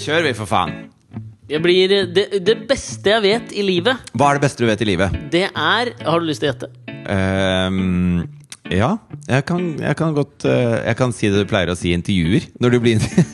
Kjør vi, for faen. Jeg blir, det, det beste jeg vet i livet, Hva er det beste du vet i livet? det er Har du lyst til å gjette? Um, ja, jeg kan, jeg kan godt eh, Jeg kan si det du pleier å si i intervjuer. Når du blir intervjuet.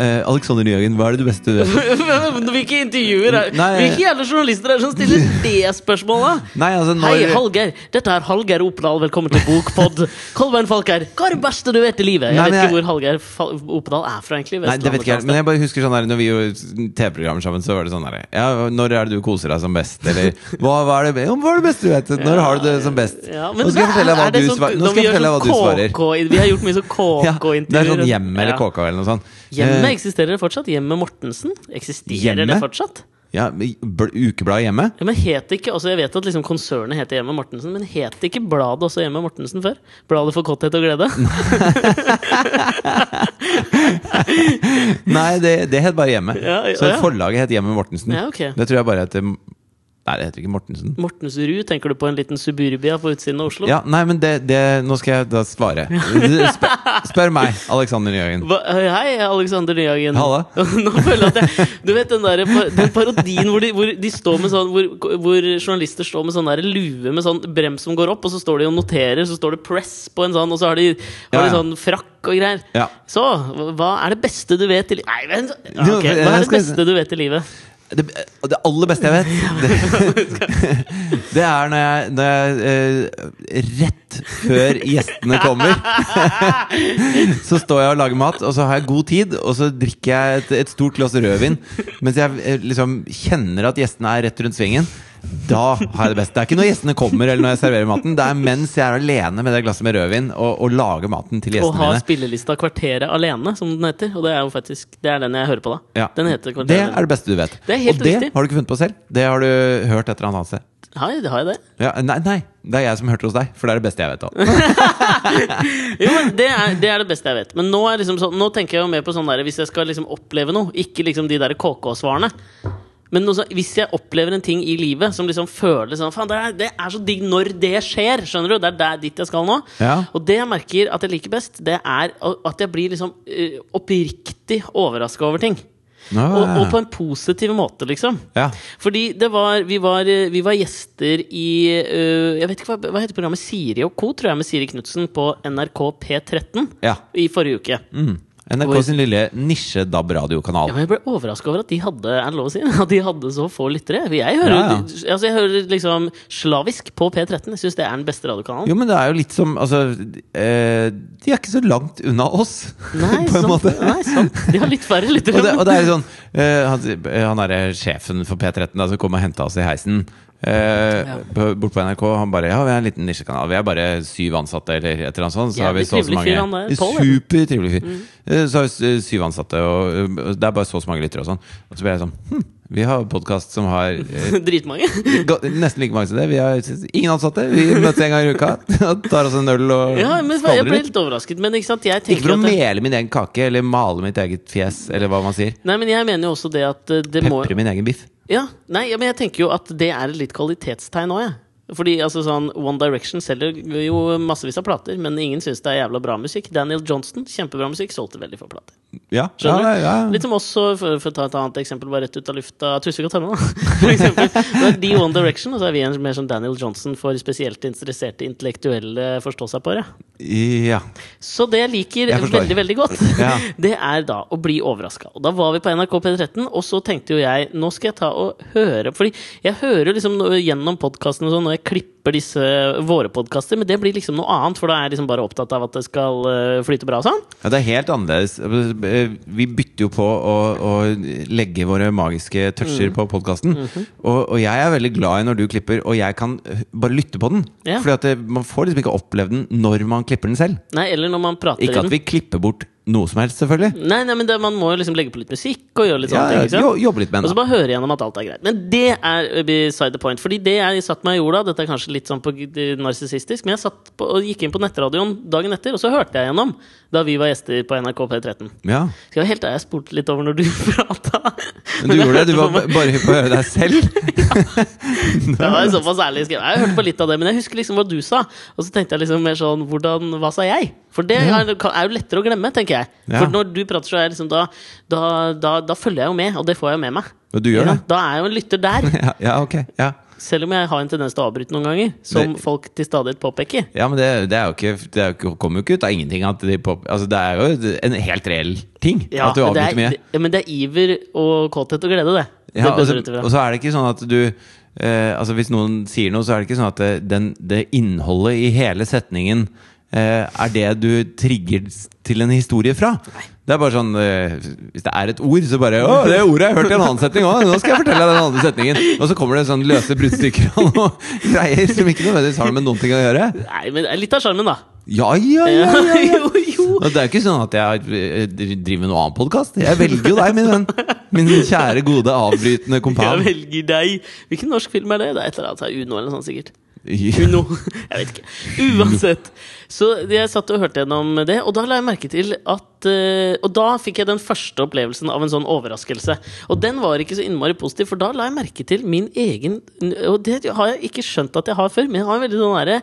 Eh, Alexander Nyhagen, hva er det du beste du vet? Hvilke intervjuer er Nei. Hvilke jævla journalister er det som stiller det spørsmålet? Nei, altså når Hei, Hallgeir. Dette er Hallgeir Opedal. Velkommen til Bokpod. Kolbein Falker hva er det beste du vet i livet? Jeg Nei, vet ikke jeg- hvor Hallgeir Fal- Opedal er fra, egentlig. Nei, det vet ikke jeg, men jeg bare husker sånn der Når vi gjorde TV-programmer sammen, så var det sånn der Ja, når er det du koser deg som best? Eller hva, hva, er, det, hva er det beste du vet? Når har du det som best? Ja, men Nå skal jeg fortelle deg hva du svar- Nå skal jeg fortelle hva du sånn svarer. Vi har gjort mye sånn KK-intervjuer. det er sånn Hjemme eller. KK eller noe sånt. Hjemme Eh, eksisterer det fortsatt? Hjemme Mortensen? Eksisterer det fortsatt? ja, bl- Ukebladet hjemme? Ja, men het ikke, altså Jeg vet at liksom konsernet heter Hjemme Mortensen, men het ikke bladet også Hjemme Mortensen før? Bladet for kåthet og glede? Nei, det, det het bare Hjemme. Ja, ja, Så forlaget het Hjemme Mortensen. Ja, ok. Det tror jeg bare heter Nei, det heter ikke Mortensen. Mortensrud, tenker du på en liten suburbia på utsiden av Oslo? Ja, nei, men det, det Nå skal jeg da svare. Spør, spør meg, Alexander Nyhagen. Hva, hei, Alexander Nyhagen. Halla. Nå føler jeg at jeg Du vet den, der, den parodien hvor de, hvor de står med sånn hvor, hvor journalister står med sånn der lue med sånn brems som går opp, og så står de og noterer, så står det 'press' på en sånn, og så har de, har de sånn frakk og greier. Ja. Så, hva er det beste du vet i livet Nei, vent! Ja, Jo, ok. jeg Hva er det beste du vet i livet? Det, det aller beste jeg vet, det, det er når jeg, når jeg eh, Rett før gjestene kommer, så står jeg og lager mat, og så har jeg god tid, og så drikker jeg et, et stort glass rødvin mens jeg eh, liksom kjenner at gjestene er rett rundt svingen. Da har jeg det best. Det er ikke når gjestene kommer eller når jeg serverer maten. Det er mens jeg er alene med det glasset med rødvin og, og lager maten til gjestene mine. ha har spillelista Kvarteret alene, som den heter. Og det er jo faktisk Det er den jeg hører på, da. Ja. Den heter Det er det beste du vet. Det er helt og det riktig. har du ikke funnet på selv. Det har du hørt et eller annet sted. Har jeg, har jeg det? Ja, nei, nei, det er jeg som hørte hos deg, for det er det beste jeg vet. Jo, men det er, det er det beste jeg vet. Men nå, er liksom så, nå tenker jeg jo mer på sånn der hvis jeg skal liksom oppleve noe, ikke liksom de der KK-svarene. Men noe sånn, hvis jeg opplever en ting i livet som liksom føles sånn Faen, det det er så digg når det skjer! Skjønner du? Det er der dit jeg skal nå. Ja. Og det jeg merker at jeg liker best, det er at jeg blir liksom uh, oppriktig overraska over ting. Nå, Og, og på en positiv måte, liksom. ja. Fordi det var, vi, var, eh, vi var gjester i uh, Jeg vet ikke hva, hva heter programmet Siri og co., tror jeg, med Siri Knutsen på NRK P13 ja. i forrige uke. Mm. NRK sin lille nisje-DAB-radiokanal. Ja, men jeg ble overraska over at de hadde Er det lov å si? At de hadde så få lyttere. Jeg hører, Ja, Altså, jeg hører liksom slavisk på P13. Jeg syns det er den beste radiokanalen. Jo, men det er jo litt som Altså, eh, de er ikke så langt unna oss, Nei, på en sant, måte. nei, sant. De har litt færre lyttere. Og det, og det er sånn eh, Han, han er sjefen for P13 da, som kom og henta oss i heisen. Eh. Bort på NRK. Han bare Ja, vi er en liten nisjekanal. Vi er bare syv ansatte, eller et eller annet sånt. Så har vi så så mange. Supertrivelig fyr. Mm. Så har vi syv ansatte, og eh, det er bare så og så mange lyttere og sånn. Og så ble jeg sånn hm, Vi har podkast som har eh, Dritmange. Nesten like mange som det. Vi har ingen ansatte. Vi møtes en gang i uka og tar oss en øl og Ja, men jeg ble litt. overrasket. Men ikke sant, jeg Ikke for å mele min egen kake eller male mitt eget fjes, eller hva man sier. Nei, men jeg mener jo også det at det det må Pepre min egen biff. Ja, nei, men jeg tenker jo at det er et litt kvalitetstegn òg, jeg. Fordi altså sånn One Direction selger jo massevis av plater, men ingen syns det er jævla bra musikk. Daniel Johnston, kjempebra musikk, solgte veldig få plater. Ja, Skjønner ja, ja. Litt som oss, for, for å ta et annet eksempel bare rett ut av lufta Tusvik og Tønne, da. For eksempel. Det de One Direction, og så er vi en mer som Daniel Johnson for spesielt interesserte intellektuelle forstå-seg-på-ere. ja. Så det jeg liker Jeg veldig, veldig godt, Ja. det er da å bli overraska. Og da var vi på NRK P13, og så tenkte jo jeg nå skal jeg ta og høre Fordi jeg hører liksom gjennom podkasten og sånn når jeg klipper disse våre podkaster, men det blir liksom noe annet, for da er jeg liksom bare opptatt av at det skal eh, flyte bra og sånn. Ja, det er helt annerledes. Vi bytter jo på å, å legge våre magiske toucher Mm. på podkasten. Mhm. og, og jeg er veldig glad i når du klipper, og jeg kan øh, bare lytte på den. Ja. Fordi at det, man får liksom ikke opplevd den når man klipper den selv. Nei, eller når man prater Ikke at vi klipper bort noe som helst, selvfølgelig. Nei, nei, men det, man må jo liksom legge på litt musikk og gjøre litt Ja, sånne ting. ikke sant? jo, jobbe litt med Og så bare høre gjennom at alt er greit. Men det er beside the point. Fordi det jeg satt meg og gjorde, dette er kanskje litt sånn på narsissistisk, men jeg satt på, og gikk inn på nettradioen dagen etter, og så hørte jeg gjennom da vi var gjester på NRK P13. Ja. Skal jeg helt ærlig, jeg spurte litt over når du prata. Men du gjorde det? Du var bare hypp på å høre deg selv? Det var såpass ærlig skrevet. Jeg hørte på litt av det, men jeg husker liksom hva du sa. Og så tenkte jeg liksom mer sånn hvordan, Hva sa jeg? For det er, er jo lettere å glemme, tenker jeg. Ja. For når du prater, så er jeg liksom da, da, da, da følger jeg jo med, og det får jeg jo med meg. Og du gjør Ja? Da er jeg jo en lytter der. Ja, ja, ok. Ja. Selv om jeg har en tendens til å avbryte noen ganger, som Det- folk til stadighet påpeker. Ja, men det, det er jo ikke Det er jo kommer jo ikke ut av ingenting. At de pop, altså det er jo en helt reell ting. At du avbryter mye. Ja, men det er iver og kåthet og glede, det. Ja, og, så, og så er det ikke sånn at du eh, Altså Hvis noen sier noe, så er det ikke sånn at det, den, det innholdet i hele setningen er det du trigger til en historie fra. Det er bare sånn eh, Hvis det er et ord, så bare Å, det ordet har jeg hørt i en annen setning òg! Nå skal jeg fortelle deg den andre setningen! Og så kommer det sånn løse bruddstykker og noe greier som ikke nødvendigvis har med noen ting å gjøre. Nei, men det er litt av sjarmen, da. Ja, ja, ja, ja, ja. jo, jo. Og det er jo ikke sånn at jeg eh, driver med noe annen podkast. Jeg velger jo deg, min venn. Min kjære, gode, avbrytende kompan. Jeg velger deg. Hvilken norsk film er det? Det er et eller annet Uno eller sånt, sikkert. Uno. Jeg vet ikke. Uansett. Så jeg satt og hørte gjennom det, og da la jeg merke til at eh, Og da fikk jeg den første opplevelsen av en sånn overraskelse. Og den var ikke så innmari positiv, for da la jeg merke til min egen Og det har jeg ikke skjønt at jeg har før, men jeg har en veldig sånn derre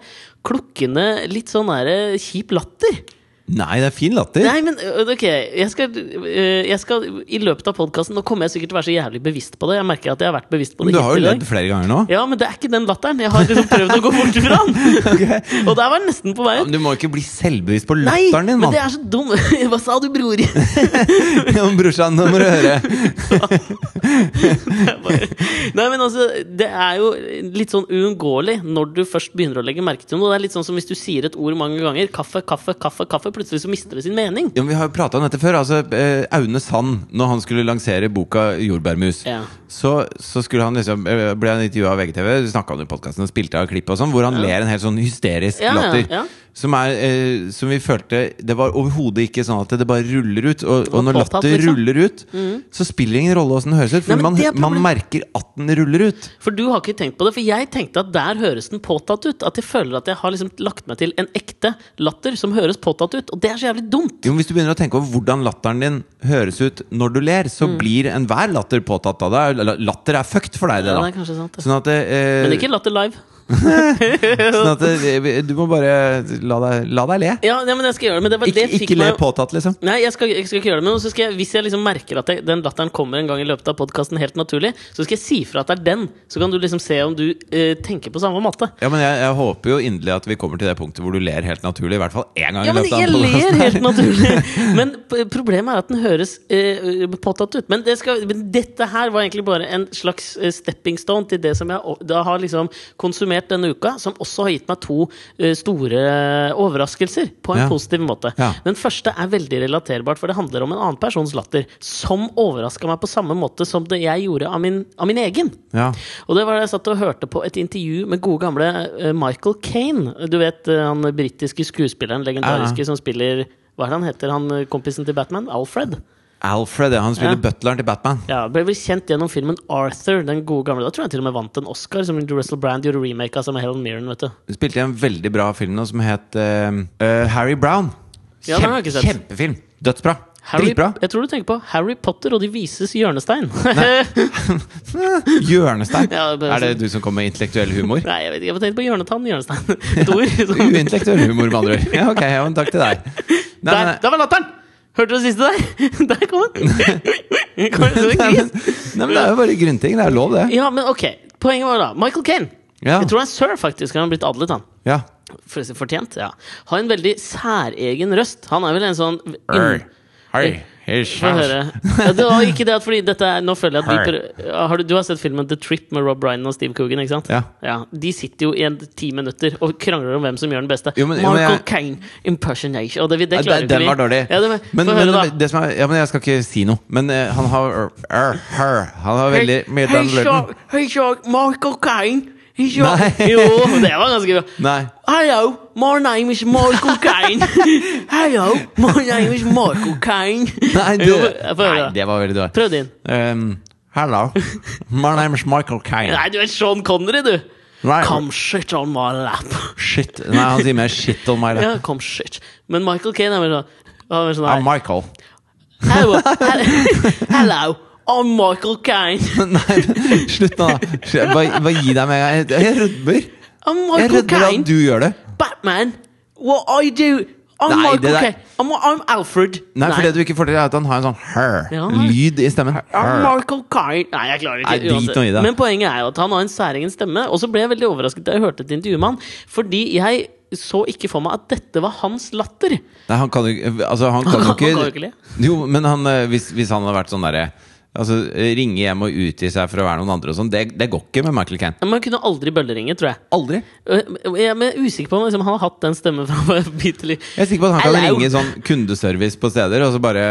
klukkende, litt sånn derre kjip latter. Nei, det er fin latter. Nei, men ok, jeg skal, jeg skal I løpet av podkasten Nå kommer jeg sikkert til å være så jævlig bevisst på det. Jeg merker at jeg har vært bevisst på det Men du har jo ledd flere ganger nå. Ja, men det er ikke den latteren. Jeg har liksom prøvd å gå bort fra den. Og der var jeg nesten på vei. Ja, men du må ikke bli selvbevisst på latteren din, men det er så dum Hva sa du, bror? Ja, Brorsan, nå må du høre. Nei, men altså, det er jo litt sånn uunngåelig når du først begynner å legge merke til noe. Det er litt sånn som hvis du sier et ord mange ganger. Kaffe, kaffe, kaffe, kaffe. Plutselig så mister det sin mening. Ja, men vi har jo prata om dette før. Altså, eh, Aune Sand, når han skulle lansere boka 'Jordbærmus', Ja. så, så skulle han liksom eh, ble han intervjua av VGTV, snakka om det i podkasten og spilte av klipp og sånn, hvor han ler en helt sånn hysterisk Ja, ja, latter. ja. Som, er, eh, som vi følte Det var overhodet ikke sånn at det bare ruller ut. Og, og når latter liksom. ruller ut, så spiller det ingen rolle åssen den høres ut. For Nei, man, man merker at den ruller ut. For du har ikke tenkt på det, for jeg tenkte at der høres den påtatt ut. At jeg føler at jeg har liksom lagt meg til en ekte latter som høres påtatt ut. Og det er så jævlig dumt. Jo, men Hvis du begynner å tenke over hvordan latteren din høres ut når du ler, så Mm. blir enhver latter påtatt av deg. Latter er fucked for deg, det, Ja, det er sant, det. Sånn at, eh, Men ikke latter live. sånn at du må bare la deg, la deg le. Ja, ja, men jeg skal gjøre det. Men det var Ikke, det fikk ikke le meg- påtatt, liksom. Nei, jeg skal, jeg skal ikke gjøre det. Men så skal jeg, hvis jeg liksom merker at jeg, den latteren kommer en gang i løpet av podkasten helt naturlig, så skal jeg si fra at det er den. Så kan du liksom se om du eh, tenker på samme måte. Ja, men jeg, jeg håper jo inderlig at vi kommer til det punktet hvor du ler helt naturlig. I hvert fall én gang. Ja, i men løpet av jeg ler helt naturlig! Men problemet er at den høres eh, påtatt ut. Men, det skal, men dette her var egentlig bare en slags eh, stepping stone til det som jeg da har liksom konsumert denne uka, som også har gitt meg to eh, store overraskelser, på en Ja. positiv måte. Ja. Den første er veldig relaterbart, for det handler om en annen persons latter, som overraska meg på samme måte som det jeg gjorde av min, av min egen. Ja. Og det var da jeg satt og hørte på et intervju med gode gamle eh, Michael Kane. Du vet eh, han britiske skuespilleren, legendariske, som spiller Hva er det han heter, han kompisen til Batman? Alfred? Alfred, ja. Han spiller Ja. butleren til Batman. Ja, Ble vel kjent gjennom filmen Arthur, den gode gamle. Da tror jeg han til og med vant en Oscar, som Russell Brand gjorde remake av med Helen Mirren. vet du spilte i en veldig bra film nå som het uh, uh, Harry Brown. Ja, ikke sett. Kjempefilm. Dødsbra. Harry, Dritbra. jeg tror du tenker på Harry Potter og De vises hjørnestein. Hjørnestein. Ja, det er det sånn- du som kommer med intellektuell humor? Nei, jeg vet ikke, jeg tenkte på hjørnetann, hjørnestein. Et ord. Sånn. Uintellektuell humor, med andre ord. Ja, ok, ja, takk til deg. Nei, Der, nei. der var latteren! Hørte du det siste der? Der kom den! Kom det en nei, gris? men, nei, men det er jo bare grunnting. Det er lov, det. Ja, men ok. Poenget var da Michael Kane. Ja. Jeg tror han er sir, faktisk. Han har blitt adlet, han. Ja. For- Fortjent. ja Har en veldig særegen røst. Han er vel en sånn Hei. Hei. Hei, Få høre. Ja, det var ikke det at fordi dette er, Nå føler jeg at vi prø- har du, du har sett filmen The Trip med Rob Bryan og Steve Coogan, ikke sant? Ja. De sitter jo i en ti minutter og krangler om hvem som gjør den beste. Jo, men- Marco jeg- Kane impersonation. Og det, det Ja, klarer den, den var dårlig. Ja, det, men, men, det som er, ja, men jeg skal ikke si noe. Men uh, han har uh, her, Han har veldig mye den lyden. hei, så, Kane. Jo, det var ganske bra. Nei. Hello, my name is Michael Kane. Hello, my name is Michael Kane. Nei, det, Jo, nei, det var veldig dårlig. Prøv din. Um, hello. My name is Michael Kane. Nei, du er Sean Connery, du. Nei, Come shit on my lap. Shit. Nei, han sier mer shit on my lap. Ja, come shit. Men Michael Kane er mer sånn er mer sånn I'm. Michael. Hello, hello, I'm Michael Kane. Nei, men slutt nå, da. Slutt, Bare, bare gi deg med en gang. Jeg, rødmer. I'm Jeg Michael rødmer Kane. at du gjør det. Batman. What I do, I'm Nei, Michael der- Caine. I'm, I'm Alfred. Nei, for det du ikke får til, er at han har en sånn her-lyd i stemmen. I'm Her. Michael Caine. Nei, jeg klarer ikke Nei, drit uansett. nå i det. Men poenget er jo at han har en særegen stemme. Og så ble jeg veldig overrasket da jeg hørte et intervju med han. Fordi jeg så ikke for meg at dette var hans latter. Nei, han kan jo ikke Altså, han kan jo Han ikke, kan jo ikke le. Jo, men han, eh, hvis, hvis han hadde vært sånn derre Altså, ringe hjem og utgi seg for å være noen andre og sånn, det, det går ikke med Michael Caine. Men han kunne aldri bølleringe, tror jeg. Aldri. Øh, Jeg er usikker på om liksom, han har hatt den stemmen fra. Jeg er sikker på at han kan Hello. ringe sånn kundeservice på steder, og så bare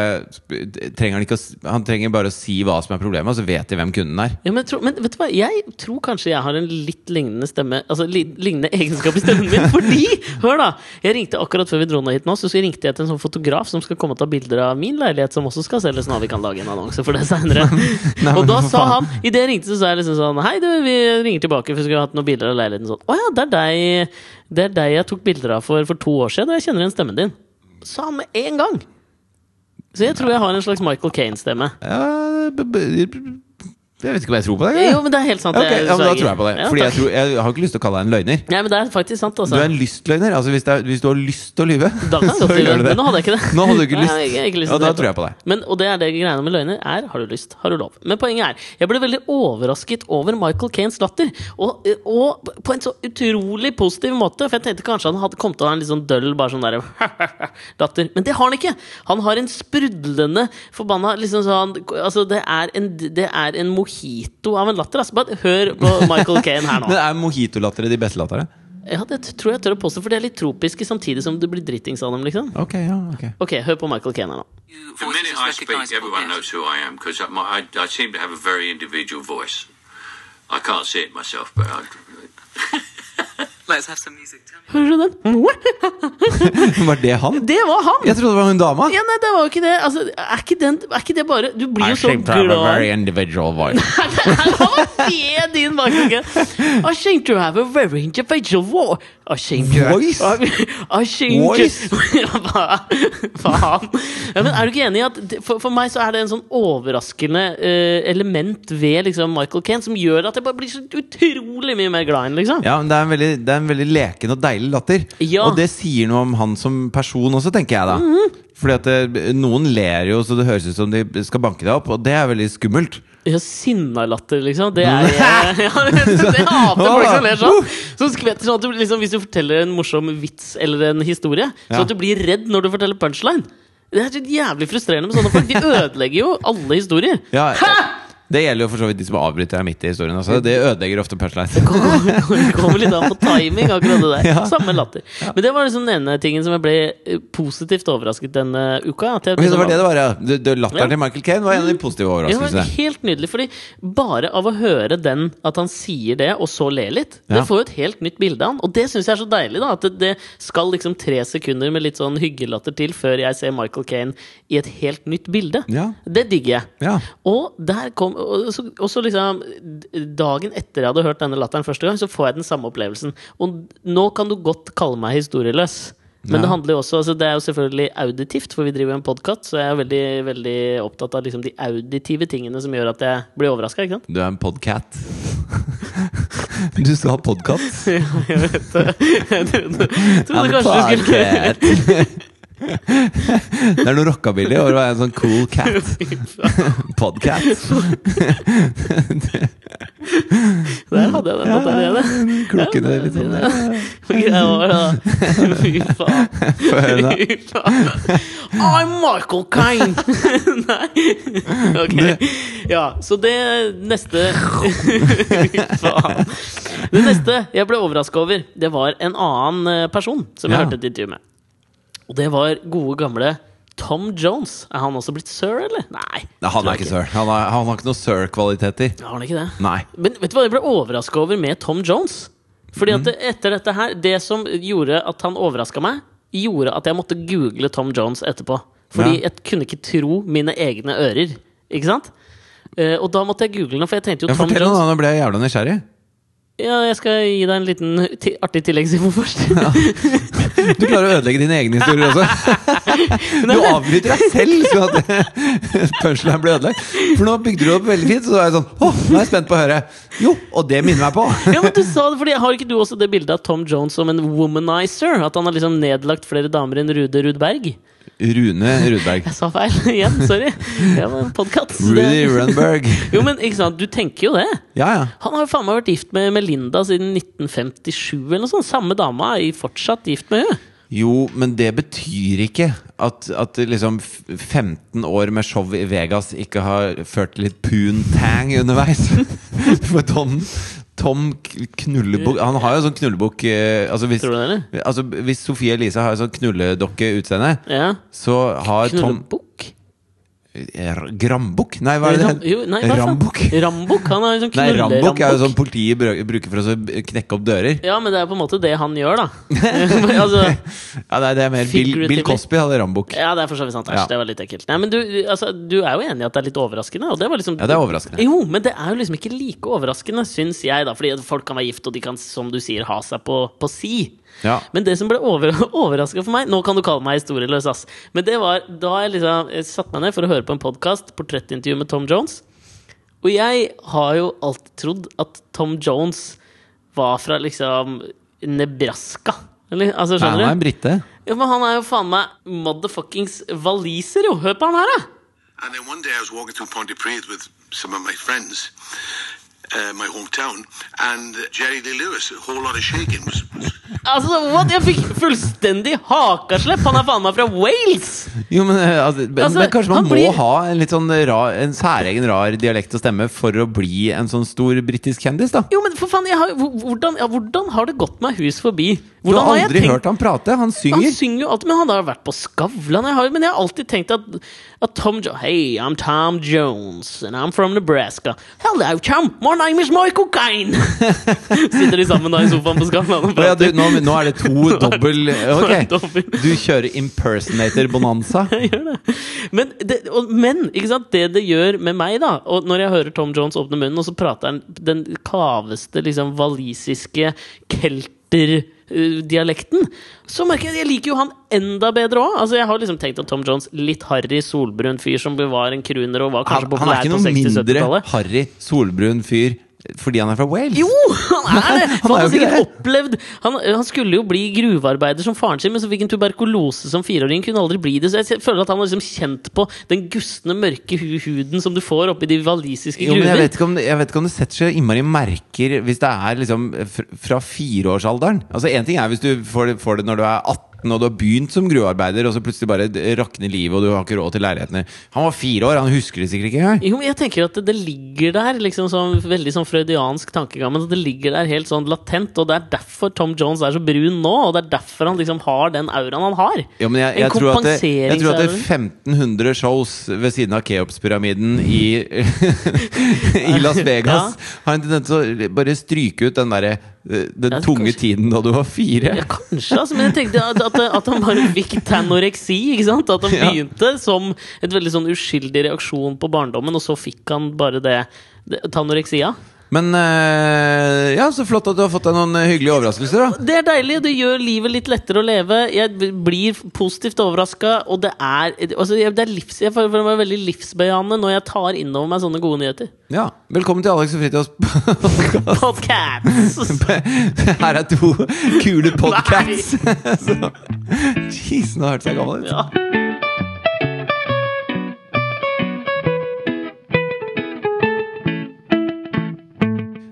trenger han ikke å, Han trenger bare å si hva som er problemet, og så vet de hvem kunden er. Ja, men, tror, men vet du hva, jeg tror kanskje jeg har en litt lignende stemme Altså li, lignende egenskap i stemmen min. Fordi, hør da! Jeg ringte akkurat før vi dro ned hit nå, så så ringte jeg til en sånn fotograf som skal komme og ta bilder av min leilighet, som også skal selges nå. Vi kan lage en annonse for det seinere. Nei, Og da sa han, idet jeg ringte, så sa jeg liksom sånn Hei, du, vi ringer tilbake, for vi skulle hatt noen bilder av leiligheten. Sånn, Å ja, det er deg Det er deg jeg tok bilder av for, for to år siden, og jeg kjenner igjen stemmen din. Sa han med en gang. Så jeg tror jeg har en slags Michael Kane-stemme. Ja, jeg vet ikke om jeg tror på det. Jo, men det er helt sant. Ok, ja, da tror jeg på det. Ja, Fordi jeg, tror, jeg har ikke lyst til å kalle deg en løgner. Nei, men det er faktisk sant, også. Du er en lystløgner. Altså hvis, er, hvis du har lyst til å lyve, Da kan jeg så gjør du det. Men nå hadde jeg ikke det. Nå hadde du ikke lyst. Nei, ikke lyst Ja, da tror jeg på deg. Men, og det er det greiene med løgner er har du lyst, har du lov. Men poenget er, jeg ble veldig overrasket over Michael Kanes latter. Og, og på en så utrolig positiv måte. For jeg tenkte kanskje han hadde kommet til å ha en litt sånn døll bare sånn der, latter. Men det har han ikke! Han har en sprudlende, forbanna liksom sånn Altså, det er en, det er en mojito av en latter. Altså. Bare hør på Michael Kane her nå. Men er mojitolattere de beste lattere? Ja, det tror jeg tør å påstå, for de er litt tropiske samtidig som du blir drittings av dem, liksom. Ok, ja, ok Ok, hør på Michael Caine her nå. The minute I speak, everyone knows who I am because I, I seem to have a very individual voice. I can't see it myself, but I, Let's have some music. Tell. Hører du den? Var det han? Det var han! Jeg trodde det var hun dama. Ja, nei, det var jo ikke det. Altså, er, ikke den, er ikke det bare Du blir jo så have a very individual voice. Hva var det din bakgrunn? I seem to have a very individual voice. Seem Voice? Hva faen? Ja, men er du ikke enig i at for, for meg så er det en sånn overraskende uh, element ved liksom Michael Caine som gjør at jeg bare blir så utrolig mye mer glad i ham, liksom? Ja, men det er, veldig, det er en veldig leken og deilig latter. Ja. Og det sier noe om han som person også, tenker jeg da. Mhm. Fordi at det, noen ler jo så det høres ut som de skal banke deg opp, og det er veldig skummelt. Ja, Sinnalatter, liksom. Det er jeg ja, Det hater folk som ler sånn. Som skvetter sånn at du liksom, Hvis du forteller en morsom vits eller en historie, så at du blir redd når du forteller punchline. Det er så jævlig frustrerende med sånne folk. De ødelegger jo alle historier. Ja, det gjelder jo for så vidt de som avbryter deg midt i historien. Altså. Det ødelegger ofte punchline. Det kommer litt an på timing, akkurat det der. Ja. Samme latter. Men det var liksom den ene tingen som jeg ble eh, positivt overrasket denne uka. Jeg det liksom var det det var, ja. Du- du- Latteren Ja. til Michael Caine var en av de positive Det var overraskelsene. helt nydelig, fordi bare av å høre den, at han sier det, og så le litt, det Ja. får jo et helt nytt bilde av han. Og det syns jeg er så deilig, da. At det, skal liksom tre sekunder med litt sånn hyggelatter til før jeg ser Michael Caine i et helt nytt bilde. Ja. Det digger jeg. Ja. Og der kom Og så, og så liksom Dagen etter jeg hadde hørt denne latteren første gang, så får jeg den samme opplevelsen. Og nå kan du godt kalle meg historieløs. Men Ja. det handler jo også altså Det er jo selvfølgelig auditivt, for vi driver jo en podkast, så jeg er veldig, veldig opptatt av liksom de auditive tingene som gjør at jeg blir overraska. Du er en podcat. Du skal ha podkast. Ja, jeg vet det. Jeg trodde, trodde kanskje du skulle. Det er noe rockabilly over å være en sånn cool cat. Podcat. Der hadde jeg den allerede. er litt sånn. Greia var da Fy faen. Fy faen. I'm Michael Caine! Nei. Ok. Ja, så det neste Fy faen. Det neste jeg ble overraska over, det var en annen eh, person som jeg Ja. hørte et intervju med. Og det var gode, gamle Tom Jones. Er han også blitt sir, eller? Nei. Nei, han er ikke sir. Han har, han har ikke noe sir-kvaliteter. Har han ikke det? Nei. Men vet du hva jeg ble overraska over med Tom Jones? Fordi at mm. etter dette her Det som gjorde at han overraska meg, gjorde at jeg måtte google Tom Jones etterpå. Fordi Ja. jeg kunne ikke tro mine egne ører. Ikke sant? Eh, og da måtte jeg google den, for jeg tenkte jo Ja, Tom fortell Jones noe, nå ble jeg jævla nysgjerrig. Ja, jeg skal gi deg en liten artig tilleggsinfo først. Du klarer å ødelegge dine egne historier også. Du avbryter deg selv så at punchline blir ødelagt. For nå bygde du opp veldig fint, så da er jeg sånn Å, nå er jeg spent på å høre. Jo, og det minner meg på. Ja, men du sa det, fordi Har ikke du også det bildet av Tom Jones som en womanizer? At han har liksom nedlagt flere damer enn Rude Rudberg? Rune Rudberg. Jeg sa feil igjen, sorry. Det var en podkast. Rudy Runberg. Jo, men ikke sant, du tenker jo det. Ja, ja. Han har jo faen meg vært gift med Melinda siden 1957 eller noe sånt. Samme dama er fortsatt gift med henne. Jo, men det betyr ikke at, at liksom 15 år med show i Vegas ikke har ført til litt poontang underveis. For Tom, Tom Knullebukk Han har jo sånn knullebukk eh, altså hvis, Tror du det, eller? altså hvis Sofie Elise har sånn knulledokkeutseende, Ja. så har Tom Knullebukk? Grambukk? Nei, hva er det Ram- jo, nei, hva? Rambukk? Rambukk? Han er liksom Nei, Rambukk er jo sånn politiet bruker for å knekke opp dører. Ja, men det er på en måte det han gjør, da. altså, Ja, nei, det er mer Bill, Bill Cosby hadde Rambukk. ja, det er for så vidt sant. Ja. det var litt ekkelt. Nei, men du, altså, du er jo enig i at det er litt overraskende? Og det var liksom, Ja, det er overraskende. Jo, men det er jo liksom ikke like overraskende, syns jeg, da. Fordi folk kan være gift, og de kan, som du sier, ha seg på, på si. Ja. Men det som ble over, overraska for meg Nå kan du kalle meg historieløs, ass. Men det var da jeg liksom jeg satte meg ned for å høre på en podkast, portrettintervju med Tom Jones. Og jeg har jo alltid trodd at Tom Jones var fra liksom Nebraska. Eller, altså, Nei, han er brite. Ja, men han er jo faen meg motherfuckings waliser, jo! Hør på han her, da! And then one day I was walking through Pontypridd with some of my friends, uh, my hometown, and Jerry Lee Lewis, a whole lot of shaking. Was Altså, what? Jeg fikk fullstendig hakaslepp! Han er faen meg fra Wales! Jo, men, eh, altså, men, Altså, men kanskje man må blir- ha en litt sånn rar, En særegen rar dialekt og stemme for å bli en sånn stor britisk kjendis, da? Jo, men for faen, har, hvordan, ja, hvordan har det gått meg hus forbi? Du Hvordan har jeg aldri tenkt- hørt han prate. Han synger. Han synger. jo alltid, men han har vært på Skavlan. Jeg har, men jeg har alltid tenkt at, at Tom jo Hey, I'm Tom Jones, and I'm from Nebraska. Hello, Tom. My name is Michael Kane. Sitter de sammen da i sofaen på Skavlan og Å ja, du. Nå, nå er det to dobbel Ok. Du kjører impersonator bonanza. Jeg gjør det. Men, det, og, men det det gjør med meg, da Og når jeg hører Tom Jones åpne munnen, og så prater han den kaveste, liksom walisiske kelterdialekten, så merker jeg at jeg liker jo han enda bedre òg. Altså, jeg har liksom tenkt at Tom Jones, litt harry, solbrun fyr som var en crooner og var kanskje populær på 60-70-tallet Han er ikke noen mindre harry, solbrun fyr fordi han er fra Wales. Jo, han er det! Han er sikkert opplevd han, han skulle jo bli gruvearbeider som faren sin, men så fikk han tuberkulose som fireåring. Kunne aldri bli det. Så jeg føler at han har liksom kjent på den gustne, mørke huden som du får oppi de walisiske gruver. jeg vet, om, jeg vet ikke om det setter så innmari merker hvis det er liksom fra fireårsalderen. Altså Én ting er hvis du får det, får det når du er 18 og du har begynt som gruvearbeider, og så plutselig bare rakner livet og du har ikke råd til leilighetene. Han var fire år, han husker det sikkert ikke engang. Jo, men jeg tenker at det, det ligger der, liksom sånn veldig sånn freudiansk tankegang, men det ligger der helt sånn latent, og det er derfor Tom Jones er så brun nå, og det er derfor han liksom har den auraen han har. Ja, men jeg, jeg, tror det, jeg tror at det er 1500 shows ved siden av Keops-pyramiden i, i Las Vegas har en tendens til å bare stryke ut den derre Den Ja, tunge kanskje- tiden da du var fire. Ja, kanskje, altså, men jeg tenkte at, at, at han bare fikk tanoreksi. Ikke sant? At han Ja. begynte som et veldig sånn uskyldig reaksjon på barndommen, og så fikk han bare det, det tanoreksia. Men eh, ja, så flott at du har fått deg noen eh, hyggelige overraskelser, da. Det er deilig, det gjør livet litt lettere å leve. Jeg blir positivt overraska, og det er, altså, det er livs, Jeg føler meg veldig livsbejaende når jeg tar inn over meg sånne gode nyheter. Ja, Velkommen til Alex og Fritjofs podcast. Her er to kule podcasts. Jeez, nå hørtes jeg gammel ut. Ja.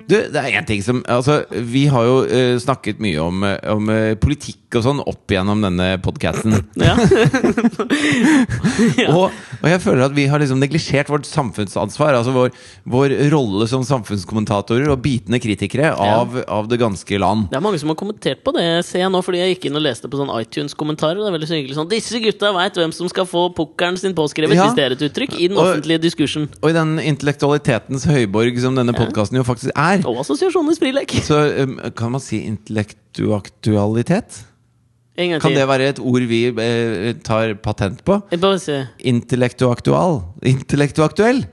Du, det er en ting som Altså, vi har jo uh, snakket mye om, eh, om uh, politikk og sånn opp gjennom denne podkasten. Ja. Og, og jeg føler at vi har liksom neglisjert vårt samfunnsansvar. Altså vår, vår rolle som samfunnskommentatorer og bitende kritikere av, av det ganske land. Det er mange som har kommentert på det, ser jeg nå, fordi jeg gikk inn og leste på sånn iTunes-kommentarer. Det er veldig hyggelig sånn Disse gutta veit hvem som skal få pukkelen sin påskrevet, Ja. hvis det er et uttrykk, i den Og- offentlige diskursen. Og i den intellektualitetens høyborg som denne podkasten jo faktisk er, Og assosiasjonenes frilek. så um, kan man si intellektuaktualitet? Kan det være et ord vi eh, tar patent på? Jeg bare se. Intellektuaktual. Intellektuaktuell.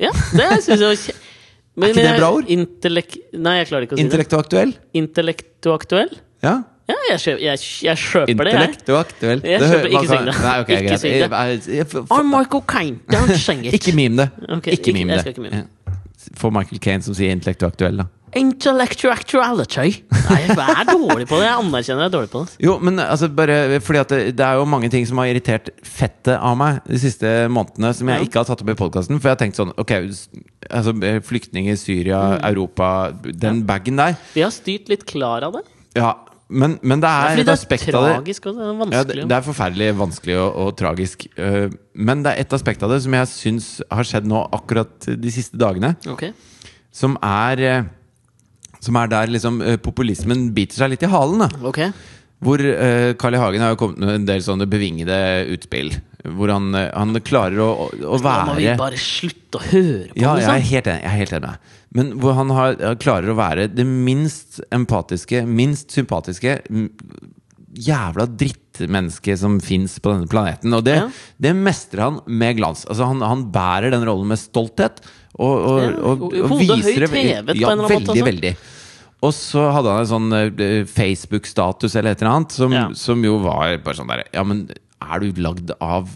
Ja, det syns jeg var kje... Men- ikke det et bra ord? Intellek... Nei, jeg klarer ikke å si Intellektuaktuell? det. Intellektuaktuell? Ja. Ja, jeg, kjøper, jeg, jeg kjøper det, jeg. Intellektuaktuell. Jeg kjøper- ikke syng det. Nei, ok, Ikke syng det. Jeg- jeg- jeg- I'm Michael Caine, don't sing it. Ikke mime det. Okay, Ikke mime det. ikke mime. Få Michael Kane som sier intellektuaktuell, da. Intellectuality. Nei, jeg er dårlig på det. Jeg anerkjenner jeg er dårlig på det. Jo, men altså bare fordi at det, det er jo mange ting som har irritert fettet av meg de siste månedene, som jeg Ja. ikke har tatt opp i podkasten. For jeg har tenkt sånn Ok, altså flyktninger, Syria, Mm. Europa Den bagen der. Vi har styrt litt klar av det. Ja, men, men det er fordi et det er aspekt av det det er ja, det, det er forferdelig vanskelig og, og tragisk. øh, men det er et aspekt av det som jeg syns har skjedd nå akkurat de siste dagene, Ok. som er øh, Som er der liksom øh, populismen biter seg litt i halen. da Okay. Hvor Carl I. Hagen har jo kommet med en del sånne bevingede utspill. Hvor han, øh, han klarer å, å, å Nå må vi bare slutte å høre på ja, jeg er liksom. helt enig. Jeg er helt enig med. Men hvor han har, klarer å være det minst empatiske, minst sympatiske jævla drittmenneske som fins på denne planeten. Og det, Ja. det mestrer han med glans. Altså han, han bærer den rollen med stolthet. Og, og, og, og, hodet høyt hevet på ja, en eller annen veldig, måte, altså. veldig. Og så hadde han en sånn eh, Facebook-status eller et eller annet, som, Ja. som jo var bare sånn der Ja, men er du lagd av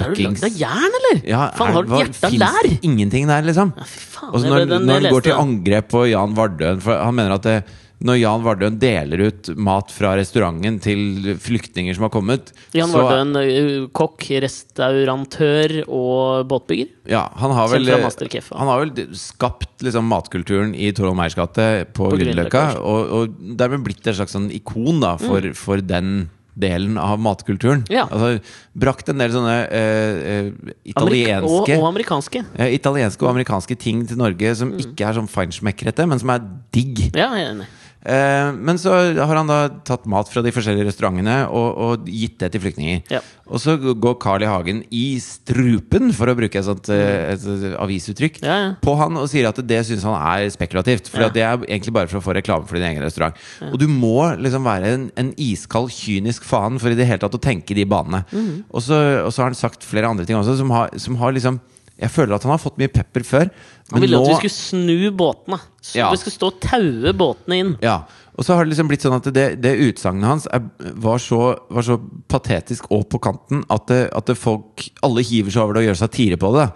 Er du lagd av jern, eller? ja, Faen, har du hva- der? Fins ingenting der, liksom? Ja, fy faen, Og så når, når han går til angrep på Jan Vardøen For han mener at det, når Jan Vardøen deler ut mat fra restauranten til flyktninger som har kommet Jan så- Vardøen, uh, kokk, restaurantør og båtbygger. ja, han har vel, han har vel skapt liksom, matkulturen i Torvald Meyers gate på, På Grünerløkka. Og, og dermed blitt et slags sånn ikon da, for, for den delen av matkulturen. Mm. Ja. Altså, brakt en del sånne eh, italienske Amerik og, italienske og amerikanske. Eh, italienske og amerikanske ting til Norge som Mm. ikke er sånn feinschmeckrete, men som er digg. Ja, jeg er enig. Eh, men så har han da tatt mat fra de forskjellige restaurantene og, og gitt det til flyktninger. Ja. Og så går Carl I. Hagen i strupen, for å bruke et sånt eh, et, et avisuttrykk, Ja, ja. på han og sier at det syns han er spekulativt. For det er egentlig bare for å få reklame for din egen restaurant. Og du må liksom være en, en iskald, kynisk faen for i det hele tatt å tenke de banene. Mhm. Og, så, og så har han sagt flere andre ting også, som har, som har liksom Jeg føler at han har fått mye pepper før. Han ville at vi skulle snu båtene. Så Ja. Vi skulle stå og taue båtene inn. Ja, og så har det liksom blitt sånn at det, det utsagnet hans er, var, så, var så patetisk og på kanten at, det, at det folk Alle hiver seg over det og gjør satire på det.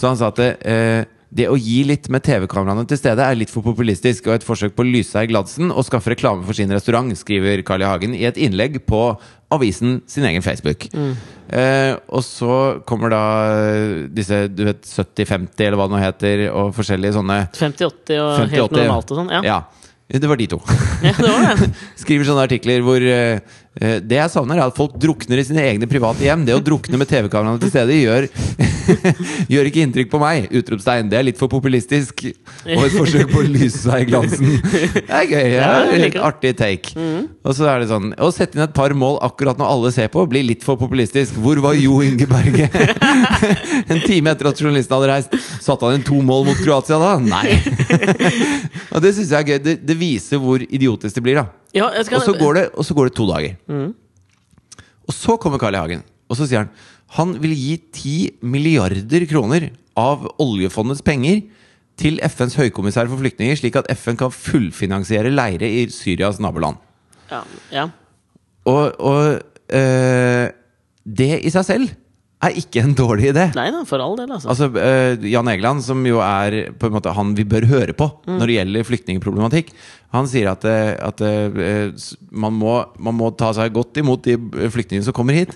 Så han sa at det, eh, det å gi litt med TV-kameraene til stede er litt for populistisk og et forsøk på å lyse seg i glansen og skaffe reklame for sin restaurant, skriver Carl I. Hagen i et innlegg på avisen sin egen Facebook. Eh, og så kommer da disse du vet 70-50 eller hva det nå heter, og forskjellige sånne 50-80 og helt 50-80. normalt og sånn. Ja. Ja. Det var de to. ja, det var det. Skriver sånne artikler hvor eh, Det jeg savner, er at folk drukner i sine egne private hjem. Det å drukne med TV-kameraene til stede gjør Gjør ikke inntrykk på meg! Utropstegn. Det er litt for populistisk. Og et forsøk på å lyse seg i glansen. Det er gøy. Ja, litt artig take. Og så er det sånn Å sette inn et par mål akkurat når alle ser på, blir litt for populistisk. Hvor var Jo Inge Berge? en time etter at journalisten hadde reist. Satte han inn to mål mot Kroatia da? Nei. og det syns jeg er gøy. Det, det viser hvor idiotisk det blir, da. Ja, skal, Og så går det, og så går det to dager. Og så kommer Carl I. Hagen, og så sier han han vil gi 10 milliarder kroner av oljefondets penger til FNs høykommissær for flyktninger, slik at FN kan fullfinansiere leire i Syrias naboland. ja, ja. Og, og øh, det i seg selv er ikke en dårlig idé. Nei da, for all del, altså. Altså, øh, Jan Egeland, som jo er på en måte han vi bør høre på når det gjelder flyktningproblematikk, han sier at, eh, at eh, man, må, man må ta seg godt imot de flyktningene som kommer hit.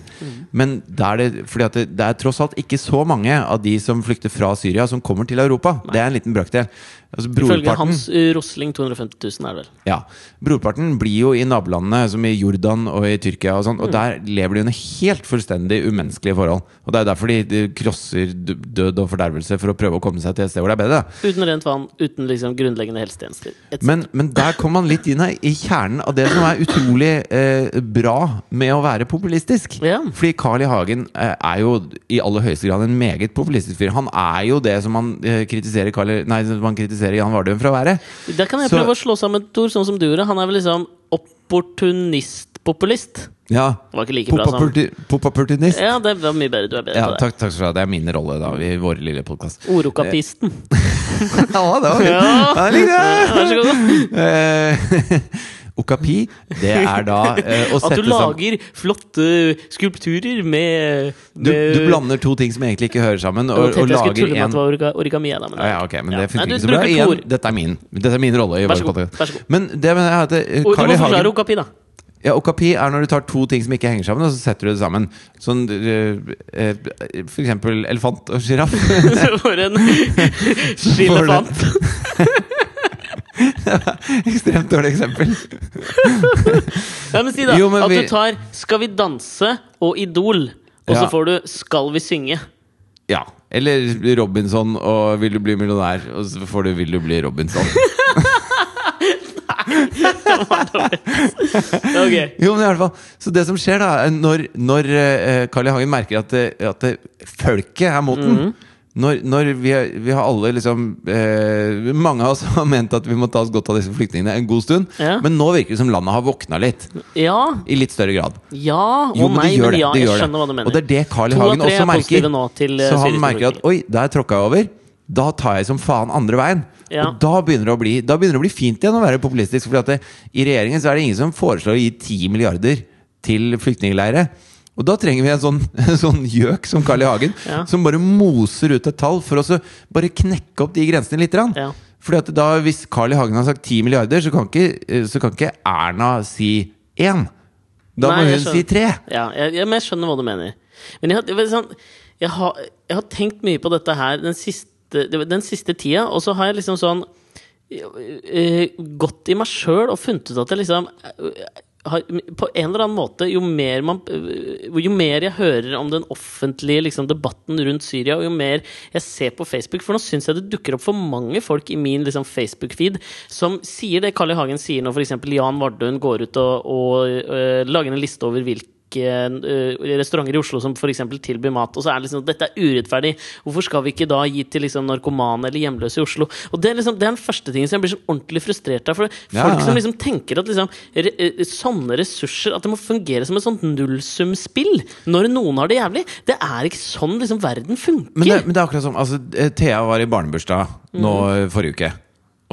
Men det det, det, er tross alt ikke så mange av de som flykter fra Syria, som kommer til Europa. Det er en liten brøkdel. Altså, Ifølge Hans uh, Rosling 250 000 er det vel. ja, Brorparten blir jo i nabolandene, som i Jordan og i Tyrkia, og sånn, og der lever de under helt fullstendig umenneskelige forhold. Og Det er derfor de, de krosser død og fordervelse for å prøve å komme seg til et sted hvor det er bedre. Uten rent vann, uten liksom grunnleggende helsetjenester. Men, men der kommer man litt inn her, i kjernen av det som er utrolig eh, bra med å være populistisk. Ja. Fordi Carl I. Hagen eh, er jo i aller høyeste grad en meget populistisk fyr. Han er jo det som man eh, kritiserer, Carl, nei, man kritiserer Jan Vardøen for å være. Der kan jeg Så- prøve å slå sammen et ord, sånn som du gjorde. Han er vel liksom opportunist-populist. Ja. Det var ikke like bra som Popopporti- Ja, det var mye bedre. Du er bedre Ja, på det. takk, takk skal du ha. Det er min rolle da i vår lille podkast. Orokapisten. Ja, det var fint. Ja. Ja. Vær så god. Eh, Okapi, det er da eh, å At du du sammen lager flotte skulpturer med, du, med du blander to ting som egentlig ikke hører sammen, og, og, og lager tulle en origami. Da, men ja, ja, ok, men Ja. det funker Nei, ikke så bra. Igjen, dette er min Dette er min rolle. Vær så god, vær så god. Men det mener jeg at det- Og du Carl må forklare Hagen okapi, da. Ja, Okapi er når du tar to ting som ikke henger sammen, og så setter du det sammen. Sånn eh, eh, For eksempel elefant og sjiraff. For en skilefant! Ekstremt dårlig eksempel. Ja, men si da Jo, men at vi- du tar 'Skal vi danse' og 'Idol', og Ja. så får du 'Skal vi synge'. Ja. Eller Robinson og 'Vil du bli millionær', og så får du 'Vil du bli Robinson'. Ok. Jo, men i hvert fall Så det som skjer da Når, når eh, Carl I. Hagen merker at, det, at folket er mot den når, når vi, vi har alle liksom eh, Mange av oss har ment at vi må ta oss godt av disse flyktningene en god stund. Ja. Men nå virker det som landet har våkna litt. Ja. I litt større grad. Ja og Jo, men nei, det men det. ja, det jeg gjør skjønner hva du mener. Og det er det Carl I. Hagen også merker. til, eh, Så han merker at oi, der tråkka jeg over. Da tar jeg som faen andre veien. Ja. Og da begynner, det å bli, da begynner det å bli fint igjen å være populistisk. For i regjeringen så er det ingen som foreslår å gi 10 milliarder til flyktningleirer. Og da trenger vi en sånn, en sånn gjøk som Carl I. Hagen, Ja. som bare moser ut et tall for å så bare knekke opp de grensene litt. Ja. Fordi at da, Hvis Carl I. Hagen har sagt 10 milliarder, så kan ikke, så kan ikke Erna si 1. Da Nei, må hun si 3. Ja, jeg, jeg, men jeg skjønner hva du mener. Men jeg, jeg, sånn, jeg, har, jeg har tenkt mye på dette her den siste, var den siste tida, og så har jeg liksom sånn eh, gått i meg sjøl og funnet ut at jeg liksom eh, har, på en eller annen måte, jo mer, man, eh, jo mer jeg hører om den offentlige liksom, debatten rundt Syria, og jo mer jeg ser på Facebook For nå syns jeg det dukker opp for mange folk i min liksom, Facebook-feed som sier det Carl I. Hagen sier når f.eks. Jan Vardøen går ut og, og øh, lager en liste over hvilke øh, restauranter i Oslo som f.eks. tilbyr mat. Og så er det liksom dette er urettferdig. Hvorfor skal vi ikke da gi til liksom narkomane eller hjemløse i Oslo? Og Det er liksom, det er den første tingen som jeg blir så ordentlig frustrert av. For Ja, folk ja. som liksom tenker at liksom, re, eh, sånne ressurser At det må fungere som et sånt nullsumspill når noen har det jævlig. Det er ikke sånn liksom verden funker. Men det, men det er akkurat som altså, eh, Thea var i barnebursdag nå Mm. eh, forrige uke.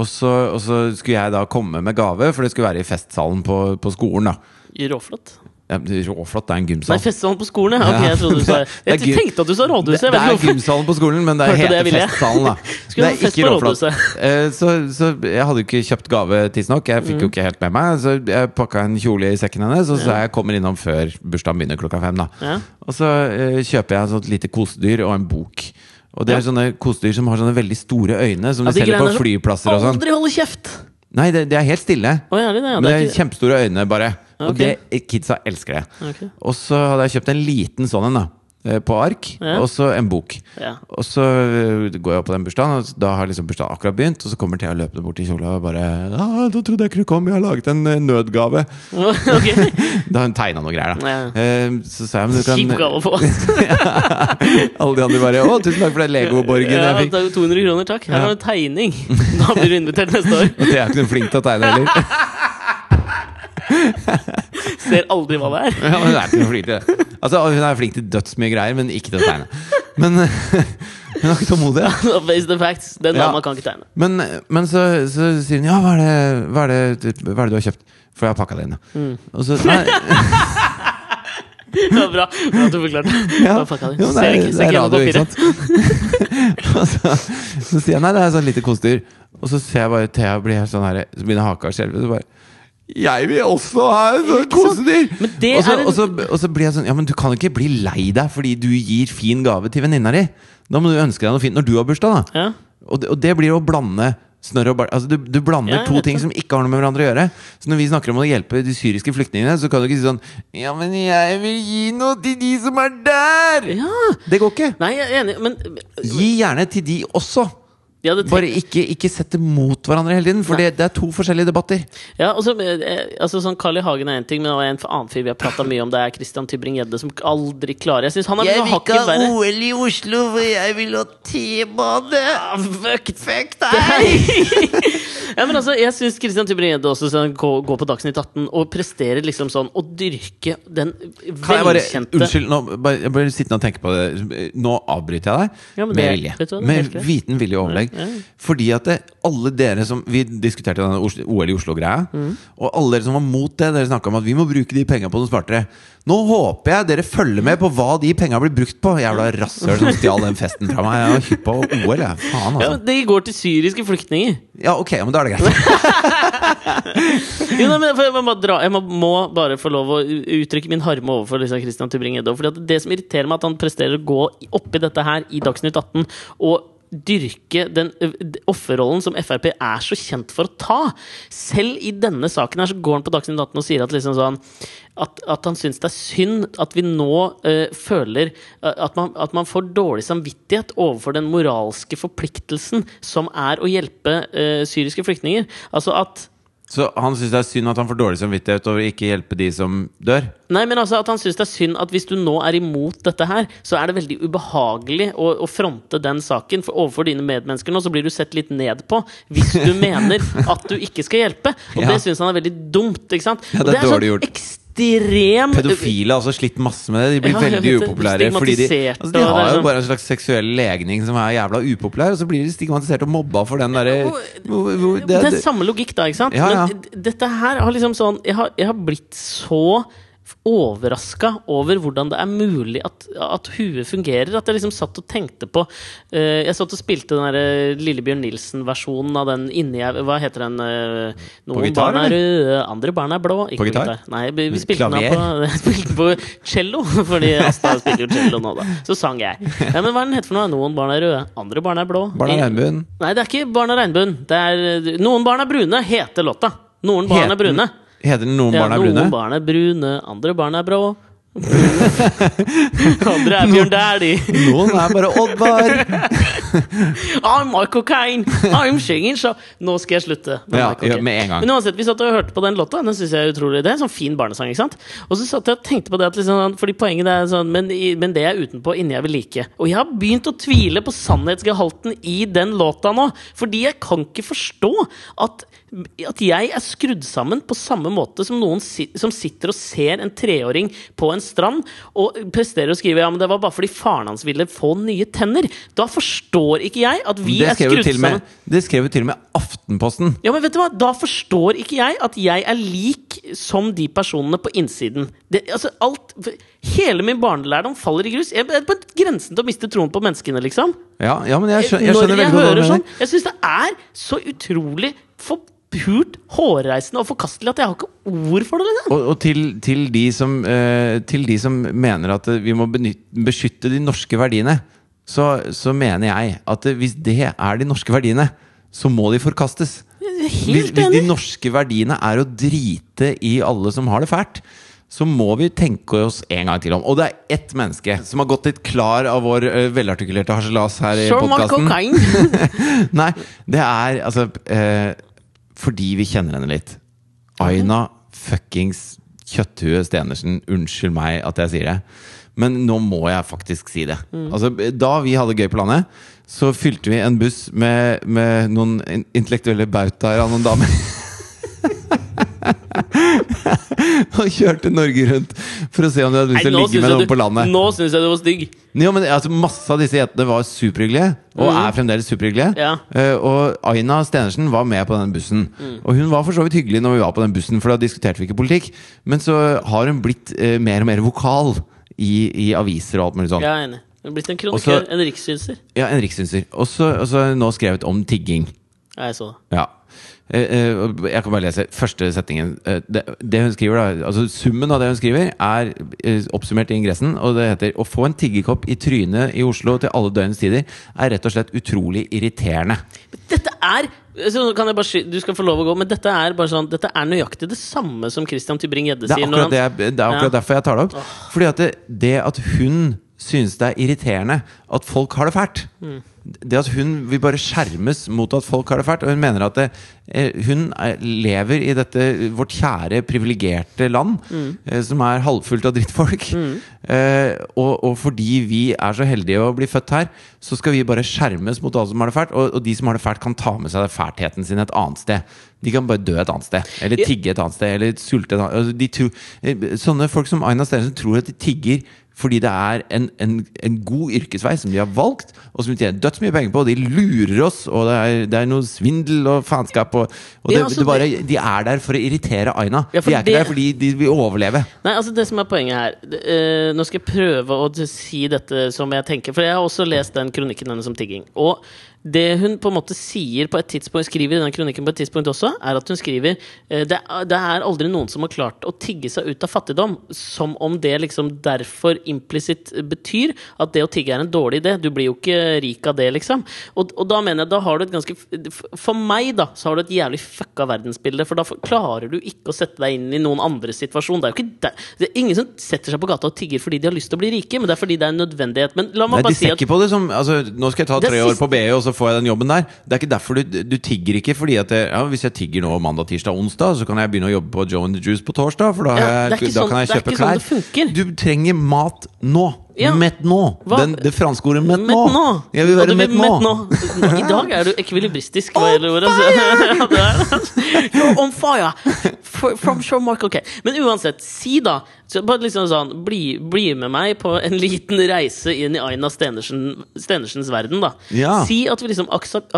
Og så, og så skulle jeg da komme med gave, for det skulle være i festsalen på, på skolen. da Råflott. Ja, Råflott, det er en gymsal. Nei, festsalen på skolen, ja. Okay, jeg trodde du sa er Jeg tenkte at du sa rådhuset. det er gymsalen på skolen, men det er det festsalen, da. Skulle det er fest på Råflott. Eh, Så, så jeg hadde jo ikke kjøpt gave tidsnok. Jeg fikk jo Mm. ikke helt med meg. Så jeg pakka en kjole i sekken hennes, og så jeg kommer innom før bursdagen begynner klokka fem. da Ja. Og så eh, kjøper jeg et sånt lite kosedyr og en bok. Og det er sånne kosedyr som har sånne veldig store øyne, som Ja, de selger på flyplasser og sånn. Aldri holde kjeft! Nei, det, det er helt stille. Oh, ja, det, ja, Men det det er er ikke kjempestore øyne, bare. Og det, kidsa elsker det. Okay. Og så hadde jeg kjøpt en liten sånn en, da. eh, På ark. Ja. Og så en bok. Ja. Og så øh, går jeg opp på den bursdagen, og da har liksom bursdagen akkurat begynt. Og så kommer Thea løpende bort til kjola og bare 'Da trodde jeg ikke du kom, jeg har laget en eh, nødgave'. Okay. Da har hun tegna noe greier, da. Ja. Eh, så sa jeg men du kan Kjip gave å få. Alle de andre bare 'Å, tusen takk for den Lego-borgen Ja, jeg fikk'. det er jo 200 kroner, takk. Her har du tegning. Da blir du invitert neste år. Og Thea er ikke noen flink til å tegne heller. Ser aldri hva det er. Ja, men hun er ikke flink til det. Altså, hun er flink til dødsmye greier, men ikke til å tegne. Men hun er ikke tålmodighet. Face the facts. Den Ja. dama kan ikke tegne. Men, men så, så sier hun ja, hva er, det, hva, er det, hva er det du har kjøpt? For jeg har pakka det inn. ja. Mm. Og så, nei, Ja, bra. bra at du forklarte. ja, jo, det, er, det er radio, ikke sant? så, så sier jeg nei, det er sånn lite kosedyr. Og så ser jeg bare Thea blir helt sånn her Så begynner haka å skjelve. Så bare jeg vil også ha en sånn! Og så, en- og, så, og så blir jeg sånn Ja, men du kan ikke bli lei deg fordi du gir fin gave til venninna di. Da må du ønske deg noe fint når du har bursdag, da. Ja. Og det, og det blir å blande snørr og bar... Altså, du, du blander Ja, to ting det. som ikke har noe med hverandre å gjøre. Så når vi snakker om å hjelpe de syriske flyktningene, så kan du ikke si sånn Ja, men jeg vil gi noe til de som er der! ja. Det går ikke. Nei, jeg er enig, men Gi gjerne til de også. Ja, Bare ikke, ikke sett det mot hverandre hele tiden, for det, det er to forskjellige debatter. Ja, og så, eh, altså sånn Carl I. Hagen er én ting, men det var en annen fyr vi har prata mye om. Det er Christian Tybring-Gjedde, som aldri klarer Jeg er noe hakket verre. OL i Oslo, for jeg vil ha T-bane! Ah, fuck, Fuck deg! Ja, men altså, jeg syns Christian Tybring-Gjedde også skal gå, gå på Dagsnytt 18 og prestere liksom sånn Å dyrke den velkjente unnskyld, nå, bare, jeg bare sittende og tenke på det. Nå avbryter jeg deg Ja, med vilje. Med viten vilje og overlegg. Ja, ja. Fordi at det, alle dere som Vi diskuterte denne OL i Oslo-greia. Mm. Og alle dere som var mot det, dere snakka om at vi må bruke de penga på noe smartere. Nå håper jeg dere følger med på hva de penga blir brukt på. Jævla rasshøl som stjal den festen fra meg. Jeg var hypp på OL, jeg. Faen, altså. Ja, Det går til syriske flyktninger. Ja, ok, men da er det greit. Jo, nei, men jeg, må dra, jeg må, bare få lov å uttrykke min harme overfor liksom Christian Tybring-Gjedde. Det som irriterer meg, at han presterer å gå oppi dette her i Dagsnytt 18 og dyrke den offerrollen som Frp er så kjent for å ta. Selv i denne saken her så går han på Dagsnytt 18 og sier at liksom sånn at, at han syns det er synd at vi nå uh, føler at man, at man får dårlig samvittighet overfor den moralske forpliktelsen som er å hjelpe uh, syriske flyktninger. Altså at Så han syns det er synd at han får dårlig samvittighet over å ikke hjelpe de som dør? Nei, men altså at han syns det er synd at hvis du nå er imot dette her, så er det veldig ubehagelig å, å fronte den saken for overfor dine medmennesker nå, så blir du sett litt ned på hvis du mener at du ikke skal hjelpe. Og Ja. det syns han er veldig dumt, ikke sant? Ja, Og det er sånn dårlig gjort. Ekstrem Pedofile har også slitt masse med det. De blir Ja, veldig vet upopulære. Fordi de, altså, de har jo sånn- bare en slags seksuell legning som er jævla upopulær, og så blir de stigmatisert og mobba for den derre Det, det- er samme logikk, da. ikke sant? Ja, ja. Men dette her har liksom sånn Jeg har, jeg har blitt så overraska over hvordan det er mulig at, at huet fungerer. At jeg liksom satt og tenkte på uh, Jeg satt og spilte den der Lillebjørn Nilsen-versjonen av den inni jeg Hva heter den? Uh, noen gitar, barn er røde, andre barn er blå. Ikke På gitar? Nei, vi, vi spilte den på, spilte på cello, fordi Asta spiller jo cello nå, da. Så sang jeg. Ja, men hva er den heter for noe? Noen barn er røde, andre barn er blå. Barn av regnbuen. Nei, det er ikke Barn regnbuen. Det er eh, Noen barn er brune, heter låta. Noen barn er brune. Heter 'Noen Ja, barn er brune'? Noen barn er brune, andre barn er brå. andre er Bjørn Dæhlie. Noen er bare Oddvar! I'm Michael Kane! I'm singing so Nå skal jeg slutte. med Ja, ja, med en gang. Men uansett, vi satt og hørte på den låta. Den synes jeg er utrolig Det er en sånn fin barnesang. ikke sant? Og så satt jeg og tenkte på det at liksom, Fordi poenget er sånn men, men det er utenpå, inni jeg vil like. Og jeg har begynt å tvile på sannhetsgehalten i den låta nå. Fordi jeg kan ikke forstå at at jeg er skrudd sammen på samme måte som noen si som sitter og ser en treåring på en strand og presterer å skrive ja, men det var bare fordi faren hans ville få nye tenner. Da forstår ikke jeg at vi er skrudd sammen. det skrev jo til og med Aftenposten. Ja, men vet du hva? Da forstår ikke jeg at jeg er lik som de personene på innsiden. Det, altså, alt, hele min barnelærdom faller i grus. Jeg er på grensen til å miste troen på menneskene, liksom. Ja, ja men jeg skjønner, jeg Når skjønner jeg godt hva hører sånn. Jeg syns det er så utrolig forpult, hårreisende og forkastelig at jeg har ikke ord for det. liksom Og, og til, til, de som, eh, til de som mener at eh, vi må benytte, beskytte de norske verdiene, så, så mener jeg at eh, hvis det er de norske verdiene, så må de forkastes. Hvis, hvis de norske verdiene er å drite i alle som har det fælt, så må vi tenke oss en gang til om. Og det er ett menneske som har gått litt klar av vår uh, velartikulerte harselas her i podkasten. Nei, det er altså eh, Fordi vi kjenner henne litt. Aina fuckings Kjøtthue Stenersen. Unnskyld meg at jeg sier det. Men nå må jeg faktisk si det. Altså, da vi hadde gøy på landet, så fylte vi en buss med, med noen intellektuelle bautaer av noen damer. og kjørte Norge rundt for å se om de hadde lyst til å ligge med noen du- på landet. Nå syns jeg du var stygg. Jo, men altså, Masse av disse jentene var superhyggelige, og er fremdeles superhyggelige. Ja. Eh, og Aina Stenersen var med på den bussen. Og hun var for så vidt hyggelig når vi var på den bussen, for da diskuterte vi ikke politikk. Men så har hun blitt eh, mer og mer vokal i, i aviser og alt mulig sånt. Jeg er enig. Du er blitt en kronikør. så- En rikssynser. Ja, en rikssynser. Og så og så nå skrevet om tigging. Ja, jeg så det. Ja. Eh, eh, jeg kan bare lese første setningen. Eh, det, det hun skriver da Altså Summen av det hun skriver, er oppsummert i ingressen. Og det heter 'Å få en tiggerkopp i trynet i Oslo til alle døgnets tider' er rett og slett utrolig irriterende. Dette er så kan jeg bare Du skal få lov å gå, men dette er bare sånn Dette er nøyaktig det samme som Christian Tybring-Gjedde Det er sier. akkurat, det, han- jeg, det er akkurat Ja. derfor jeg tar det opp. Fordi at det, det at hun synes det er irriterende at folk har det fælt. Det at hun vil bare skjermes mot at folk har det fælt. Og hun mener at det, eh, hun er, lever i dette vårt kjære, privilegerte land, mm. som er halvfullt av drittfolk. Eh, og, og fordi vi er så heldige å bli født her, så skal vi bare skjermes mot alle som har det fælt. Og, og de som har det fælt, kan ta med seg fæltheten sin et annet sted. De kan bare dø et annet sted. Eller tigge et annet sted. Eller sulte et annet sted. de tror, eh, Sånne folk som Aina Stenersen tror at de tigger fordi det er en, en, en god yrkesvei som de har valgt, og som de tjener dødsmye penger på. Og de lurer oss, og det er, det er noe svindel og faenskap. Og, og det, Ja, altså, det bare, de er der for å irritere Aina. Ja, de er ikke der fordi de vil overleve. Nei, altså det som er poenget her eh, Nå skal jeg prøve å si dette som jeg tenker, for jeg har også lest den kronikken hennes om tigging. Og det hun på en måte sier på et tidspunkt skriver i denne kronikken på et tidspunkt også, er at hun skriver eh, det, er- det er aldri noen som har klart å tigge seg ut av fattigdom. Som om det liksom derfor implisitt betyr at det å tigge er en dårlig idé. Du blir jo ikke rik av det, liksom. Og, og da mener jeg, da har du et ganske For meg, da, så har du et jævlig fucka verdensbilde. For da klarer du ikke å sette deg inn i noen andres situasjon. Det er jo ikke der, det er ingen som setter seg på gata og tigger fordi de har lyst til å bli rike, men det er fordi det er en nødvendighet. Men la meg Nei, bare si ser at ikke på det som altså, Nå skal jeg ta tre år på BI, og så får jeg den jobben der. Det er ikke derfor du, du tigger ikke fordi at jeg, ja, Hvis jeg tigger nå mandag, tirsdag, onsdag, så kan jeg begynne å jobbe på Joe and the Juice på torsdag, for da, Ja, jeg, da sånn- kan jeg kjøpe sånn det funker. Du trenger mat nå! Ja. Mett nå! Den, det franske ordet mett nå! Jeg vil være mett nå! I dag er du ekvilibristisk hva gjelder ordet. You're on fire! From Sean Michael K. Men uansett, si da så bare liksom sånn, bli, bli med meg på en liten reise inn i Aina Stenersen, Stenersens verden, da. Ja. Si at vi liksom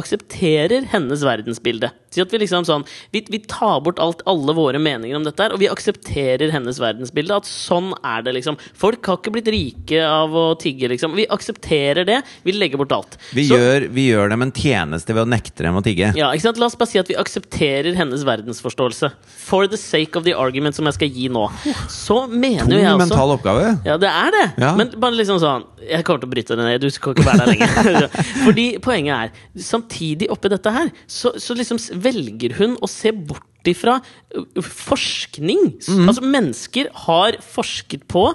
aksepterer hennes verdensbilde. Si at vi liksom sånn Vi, vi tar bort alt, alle våre meninger om dette her, og vi aksepterer hennes verdensbilde. At sånn er det, liksom. Folk har ikke blitt rike av å tigge, liksom. Vi aksepterer det. Vi legger bort alt. Vi, Så- gjør, vi gjør dem en tjeneste ved å nekte dem å tigge. ja, ikke sant? La oss bare si at vi aksepterer hennes verdensforståelse. For the sake of the argument som jeg skal gi nå. Så mener Tung jo jeg også mental oppgave. ja, det er det. Ja. Men bare liksom sånn Jeg kommer til å bryte det ned. Du skal ikke være der lenger. Fordi poenget er Samtidig oppi dette her, så, så liksom velger hun å se bort ifra forskning. Mhm. Altså, mennesker har forsket på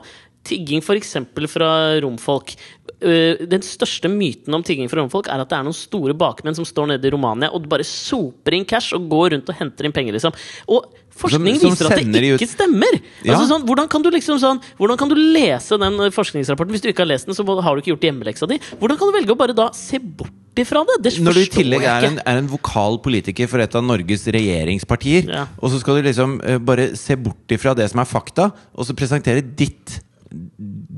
tigging f.eks. fra romfolk. Den største myten om tigging fra romfolk er at det er noen store bakmenn som står nede i Romania og bare soper inn cash og går rundt og henter inn penger, liksom. Og forskning Som- som viser at det de ikke stemmer! Ja. Altså sånn, hvordan kan du liksom sånn Hvordan kan du lese den eh, forskningsrapporten hvis du ikke har lest den? Så har du ikke gjort hjemmeleksa di. Hvordan kan du velge å bare da se bort ifra det? Det Når du i tillegg er en, er en vokal politiker for et av Norges regjeringspartier, Ja. og så skal du liksom uh, bare se bort ifra det som er fakta, og så presentere ditt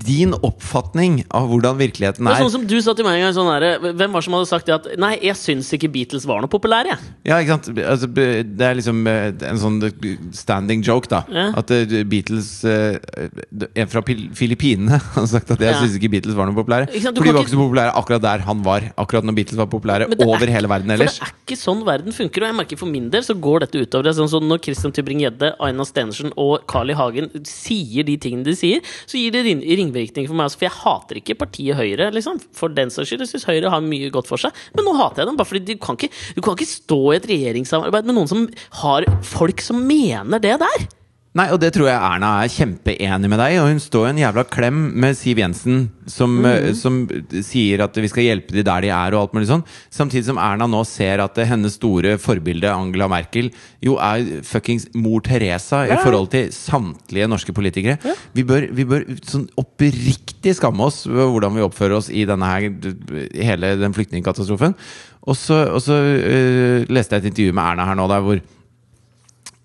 din oppfatning av hvordan virkeligheten Det er er. sånn som du sa til meg en gang sånn her, Hvem var det som hadde sagt det at Nei, jeg syns ikke Beatles var noe populære, jeg. Ja, ikke sant? Altså, det er liksom eh, en sånn eh, standing joke, da. Ja. At eh, Beatles En fra Filippinene har sagt at jeg Ja. syns ikke Beatles var noe populære. Du de var ikke- så populære akkurat der han var. Akkurat når Beatles var populære er over ikke- hele verden ellers. For det er ikke sånn verden funker. Og jeg merker for min del så går dette utover det. Sånn som når Christian Tybring-Gjedde, Aina Stenersen og Carl I. Hagen sier de tingene de sier, så gir det ring- ringvirkninger for meg. også, For jeg hater ikke partiet Høyre, liksom. For den saks skyld. Syns Høyre har mye godt for seg. Men nå hater jeg dem, bare fordi du kan ikke, du kan ikke stå i et regjeringssamarbeid med noen som har folk som mener det der. Nei, og det tror jeg Erna er kjempeenig med deg og hun står i en jævla klem med Siv Jensen, som, mm. som sier at vi skal hjelpe de der de er, og alt mulig sånn. Samtidig som Erna nå ser at eh, hennes store forbilde Angela Merkel jo er fuckings mor Teresa i forhold til samtlige norske politikere. Vi bør, vi bør sånn oppriktig skamme oss over hvordan vi oppfører oss i denne her, hele den flyktningkatastrofen. Og så, og så uh, leste jeg et intervju med Erna her nå, der hvor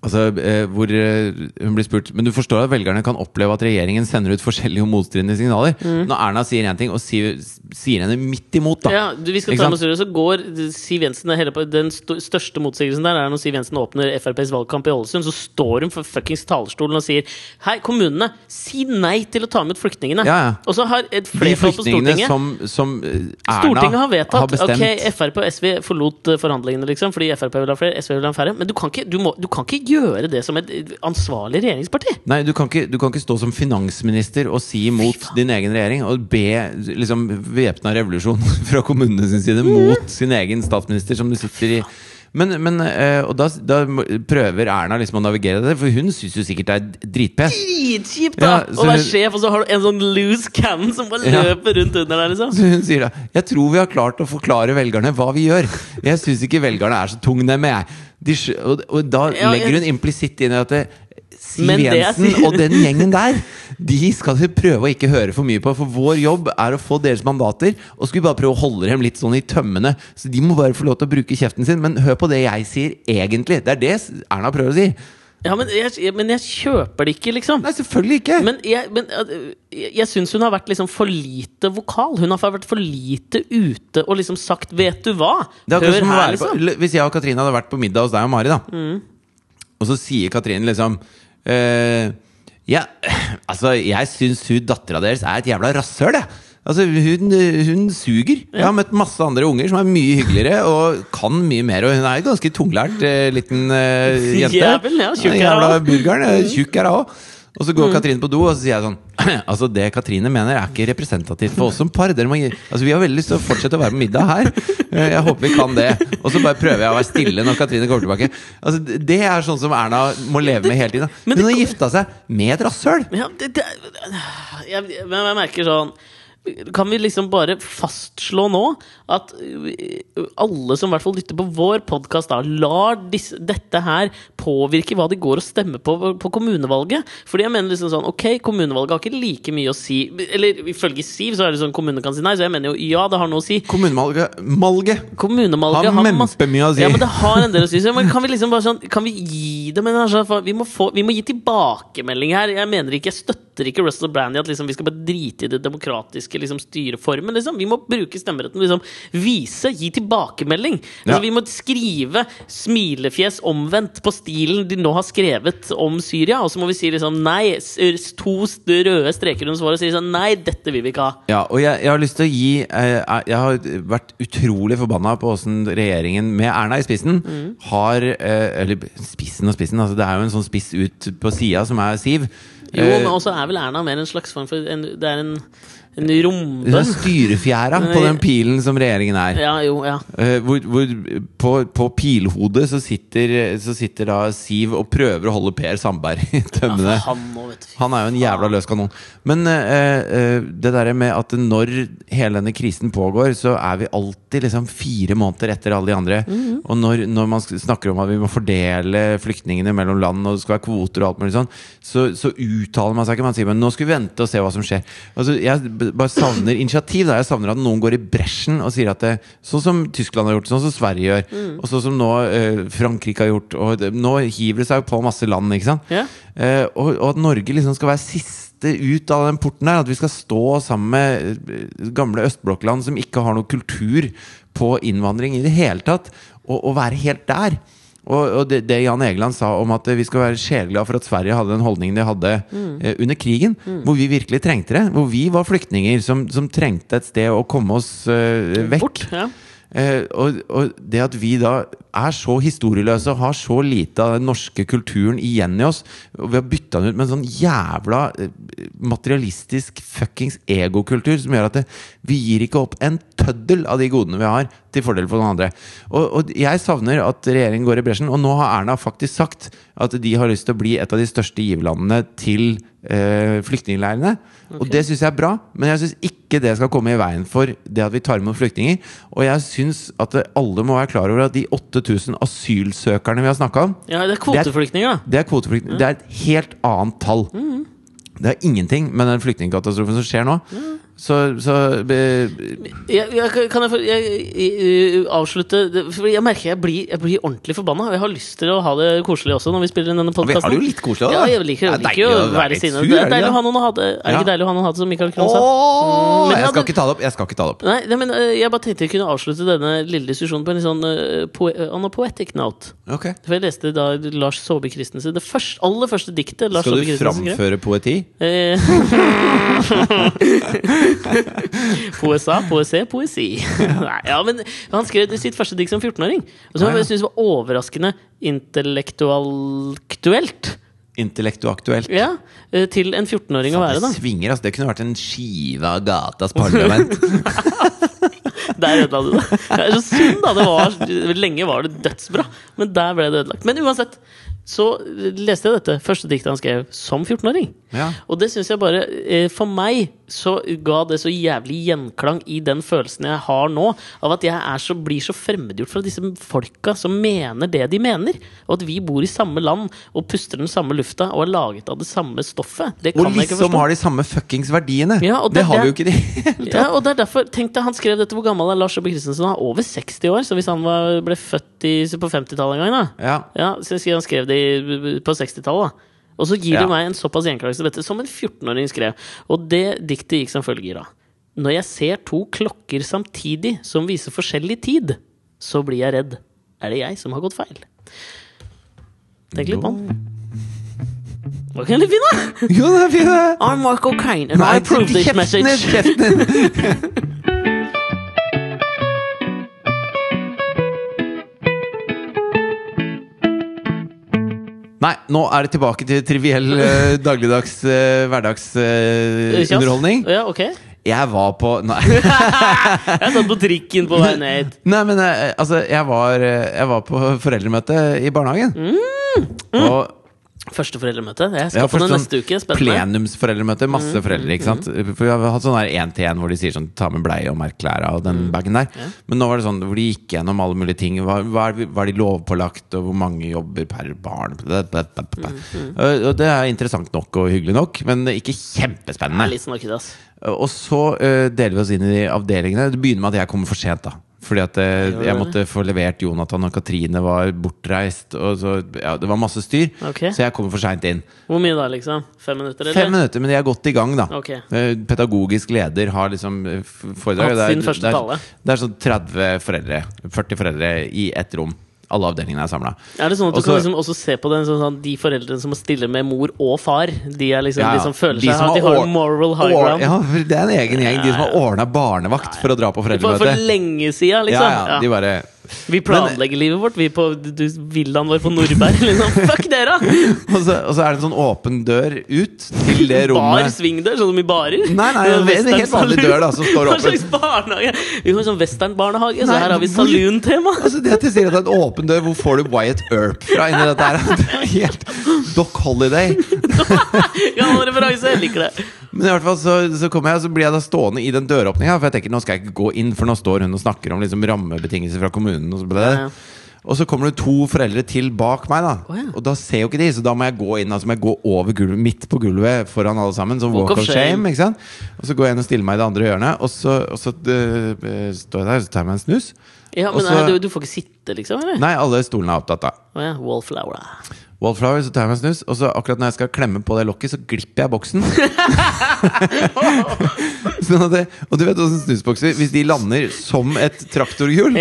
Altså, eh, hvor eh, hun blir spurt Men du forstår at velgerne kan oppleve at regjeringen sender ut forskjellige og motstridende signaler. Når Erna sier én ting, og sier, sier henne midt imot, da. Ja, du, vi skal ta med så går Siv Jensen på, Den største motsigelsen der er når Siv Jensen åpner FrPs valgkamp i Ålesund. Så står hun for fuckings talerstolen og sier Hei, kommunene, si nei til å ta imot flyktningene. Ja, ja. Og så har et flertall på Stortinget som, som eh, Erna Stortinget har vedtatt bestemt Ok, Frp og SV forlot forhandlingene, liksom, fordi Frp vil ha flere, SV vil ha færre. Men du kan ikke, du må, du kan ikke gjøre det som et ansvarlig regjeringsparti. Nei, du kan, ikke, du kan ikke stå som finansminister og si mot din egen regjering og be liksom væpna revolusjon fra kommunene sin side mot sin egen statsminister, som du sitter i Men, men eh, Og da, da prøver Erna liksom å navigere det, for hun syns jo sikkert det er dritpest. Dritkjipt, da! Ja, Å være sjef, og så har du en sånn loose cannon som bare Ja. løper rundt under der, liksom. Så hun sier da Jeg tror vi har klart å forklare velgerne hva vi gjør. Jeg syns ikke velgerne er så tungnemme, jeg. De, og, og da Ja, legger hun implisitt inn i at det, Siv Men Jensen og den gjengen der, de skal vi prøve å ikke høre for mye på. For vår jobb er å få deres mandater, og skal vi bare prøve å holde dem litt sånn i tømmene. Så de må bare få lov til å bruke kjeften sin. Men hør på det jeg sier, egentlig. Det er det Erna prøver å si. Ja, men jeg, men jeg kjøper det ikke, liksom. Nei, selvfølgelig ikke! Men jeg, men, uh, jeg, jeg syns hun har vært liksom for lite vokal. Hun har vært for lite ute og liksom sagt 'vet du hva'? Hør her, på, liksom. Hvis jeg og Katrine hadde vært på middag hos deg og Mari, da og så sier Katrine liksom eh, Ja, altså, jeg syns hun dattera deres er et jævla rasshøl, jeg. Altså, hun, hun suger. Jeg har møtt masse andre unger som er mye hyggeligere og kan mye mer. Og hun er en ganske tunglært eh, liten uh, jente. Jævel, ja, Tjukk er hun òg. Og så går Katrine på do, og så sier jeg sånn Altså, det Katrine mener, er ikke representativt for oss som par. Må Altså, vi har veldig lyst til å fortsette å være på middag her. Eh, Jeg håper vi kan det. Og så bare prøver jeg å være stille når Katrine kommer tilbake. Altså, Det er sånn som Erna må leve med hele tiden. Hun har gifta seg med et rasshøl! Ja, det, det, jeg, jeg merker sånn Kan vi liksom bare fastslå nå at alle som i hvert fall lytter på vår podkast, lar disse, dette her påvirke hva de går og stemmer på på kommunevalget? Fordi jeg mener liksom sånn Ok, kommunevalget har ikke like mye å si Eller ifølge Siv så er det sånn kommunene kan si nei, så jeg mener jo ja, det har noe å si. Kommunemalget! Kommunevalget Har har masse mempemye å si. Ja, men det har en del å si. Så, men kan vi liksom bare sånn Kan vi gi dem en altså, vi, må få, vi må gi tilbakemelding her. Jeg mener ikke Jeg støtter ikke Russell Brand i at liksom, vi skal bare drite i det demokratiske liksom, styreformen. Liksom. Vi må bruke stemmeretten. Liksom, vise, gi tilbakemelding. Altså, Ja. Vi må skrive smilefjes omvendt på stilen de nå har skrevet om Syria. Og så må vi si liksom nei. To røde streker under svaret og si sånn nei, dette vil vi ikke ha. Ja, og jeg, jeg har lyst til å gi eh, Jeg har vært utrolig forbanna på åssen regjeringen, med Erna i spissen, har eh, Eller spissen og spissen, altså det er jo en sånn spiss ut på sida som er Siv. Jo, Eh, men også er vel Erna mer en slags form for en, Det er en, en er rombønn. styrefjæra på den pilen som regjeringen er. Ja, jo, ja. Eh, hvor hvor på, på pilhodet så sitter, så sitter da Siv og prøver å holde Per Sandberg i tømmene. Han vet du. Han er jo en jævla løs kanon. Men uh, uh, det derre med at når hele denne krisen pågår, så er vi alltid liksom fire måneder etter alle de andre. Og når, når man snakker om at vi må fordele flyktningene mellom land, og det skal være kvoter og alt mulig sånn, så, så uttaler man seg ikke. Man sier men nå skal vi vente og se hva som skjer. Altså, jeg bare savner initiativ. Da. Jeg savner at noen går i bresjen og sier at det, sånn som Tyskland har gjort, sånn som Sverige gjør, og sånn som nå eh, Frankrike har gjort. Og det, nå hiver det seg på masse land, ikke sant? Yeah. Eh, og, og at Norge liksom skal være siste ut av den porten der. At vi skal stå sammen med eh, gamle østblokkland som ikke har noe kultur på innvandring i det hele tatt, og, og være helt der. Og, og det, det Jan Egeland sa om at vi skal være sjeleglade for at Sverige hadde den holdningen de hadde eh, under krigen, hvor vi virkelig trengte det. Hvor vi var flyktninger som, som trengte et sted å komme oss eh, vekk. Bort. Ja. Eh, og, og det at vi da er så historieløse og har så lite av den norske kulturen igjen i oss, og vi har bytta den ut med en sånn jævla eh, materialistisk fuckings egokultur som gjør at det, vi gir ikke opp en tøddel av de godene vi har, til fordel for noen andre. Og, og jeg savner at regjeringen går i bresjen, og nå har Erna faktisk sagt at de har lyst til å bli et av de største giverlandene til eh, flyktningleirene. Og det syns jeg er bra, men jeg syns ikke det skal komme i veien for det at vi tar imot flyktninger. Og jeg syns at alle må være klar over at de 8000 asylsøkerne vi har snakka om, ja, det er kvoteflyktninger, det er kvoteflyktninger. Det er et helt annet tall. Det er ingenting med den flyktningkatastrofen som skjer nå. Så, så eh, Jeg, jeg, kan jeg, få- jeg, avslutte For jeg merker jeg blir, jeg blir ordentlig forbanna. Jeg har lyst til å ha det koselig også når vi spiller inn denne vi har det jo litt koselig, da. Ja, jeg liker, Det er jeg liker jo å være sinne. Det er deilig å ha noen å ha det. Er det ikke deilig å ha noen å ha det som Michael Krohn sa? Mm, jeg skal ikke ta det opp. Jeg skal ikke ta det opp. Nei, nei, men øh, jeg bare tenkte jeg kunne avslutte denne lille diskusjonen på en litt sånn uh, po on a poetic note. Okay. For jeg leste da Lars Saabye Christensen Det første, aller første diktet Lars Skal du framføre poeti? Poesa, poesi, poesi. Nei, ja, men Han skrev sitt første dikt som 14-åring. Og som jeg syntes var overraskende Intellektualktuelt Intellektuaktuelt. Ja, eh, Til en 14-åring å være, da. Svinger, altså. Det kunne vært en skive av gatas parlament. Der ødela du det. Det er så synd, da. Var, lenge var det dødsbra, men der ble det ødelagt. Men uansett, så leste jeg dette første diktet han skrev som 14-åring. Ja. Og det syns jeg bare eh, For meg så ga det så jævlig gjenklang i den følelsen jeg har nå, av at jeg så, blir så fremmedgjort fra disse folka som mener det de mener. Og at vi bor i samme land og puster den samme lufta og er laget av det samme stoffet. Det kan og liksom har de samme fuckings verdiene! Ja, det, det, har vi jo ikke i det og det er derfor, tenk deg, han skrev dette, hvor gammel er Lars Jobbe Christensen? Han er over 60 år, så hvis han var, ble født i, på 50-tallet en gang, da ja. så skrev han skrev det 60, på 60-tallet. Og så gir ja. du meg en såpass gjenklagelse dette, som en 14-åring skrev. Og det diktet gikk som følger av. Når jeg ser to klokker samtidig som viser forskjellig tid, så blir jeg redd. Er det jeg som har gått feil? Tenk litt på den. Var ikke den litt fin, da? Jo, den er fin. I'm Michael Kane, and Nei, I approve this message. Kjeften din! Nei, nå er det tilbake til triviell eh, dagligdags eh, hverdagsunderholdning. Eh, ja, ok jeg var på Nei. jeg satt på trikken på vei ned hit. Nei, men eh, altså, jeg var, eh, jeg var på foreldremøte i barnehagen. Mm. Mm. Og Første foreldremøte? Jeg skal ja, på det sånn neste uke. Spennende. Plenumsforeldremøte. Masse mm. foreldre. ikke sant? Mm. For Vi har hatt sånn her én-til-én hvor de sier sånn ta med bleie og merk klærne og den mm. bagen der. Ja. Men nå var det sånn hvor de gikk gjennom alle mulige ting. Hva, hva er de lovpålagt, og hvor mange jobber per barn? Og det er interessant nok og hyggelig nok, men ikke kjempespennende. Det er litt ass. Og så eh, deler vi oss inn i avdelingene. Det begynner med at jeg kommer for sent, da. Fordi at eh, jeg, jeg måtte få levert Jonathan og Katrine var bortreist. Og så, ja, det var masse styr, okay. så jeg kom for seint inn. Hvor mye da, liksom? Fem minutter? Eller? Fem minutter, Men jeg er godt i gang, da. Okay. Eh, pedagogisk leder har liksom eh, foredrag. Hatt. Det er, det er sånn 30 foreldre, 40 foreldre i ett rom alle avdelingene er samla. Er det sånn at også, du kan liksom også se på den sånn, sånn, de foreldrene som må stille med mor og far? De, liksom, ja, ja. de som føler de seg som de har moral high ground? Ja, det er en egen gjeng. De som har ordna barnevakt for å dra på foreldremøte. For, for lenge siden liksom. Ja, ja. De bare vi eh, planlegger Men, livet vårt, vi på villaen vår på Nordberg. Liksom. Fuck dere! og, så, og, så, er det en sånn åpen dør ut til det rommet. Bar svingdør, sånn som i barer? Nei, nei, sånn det er en helt vanlig dør da, som står åpen. Hva slags barnehage? Vi har en sånn westernbarnehage, så her har vi saluentema Altså, det at jeg sier at det er en åpen dør, hvor får du Wyatt Earp fra inni dette her? Det er helt Doc Holiday. Gammel referanse, jeg liker det. Men i hvert fall så, så kommer jeg, så blir jeg da stående i den døråpninga, for jeg tenker nå skal jeg ikke gå inn, for nå står hun og snakker om liksom rammebetingelser fra kommunen. Og så, ble det. Ja, ja. og så kommer det to foreldre til bak meg, da. Oh, ja. Og da ser jo ikke de, så da må jeg gå inn Altså må jeg gå over gulvet, midt på gulvet foran alle sammen. Som walk, walk of shame. shame. ikke sant? Og så går jeg inn og stiller meg i det andre hjørnet, og så, og så uh, står jeg der og tar jeg meg en snus. Ja, men Også, nei, du, du, får ikke sitte, liksom? eller? Nei, alle stolene er opptatt, da. Oh, ja. Wallflower. Wallflower, så tar jeg meg en snus, og så akkurat når jeg skal klemme på det lokket, så glipper jeg boksen. sånn at det, og du vet åssen snusbokser Hvis de lander som et traktorhjul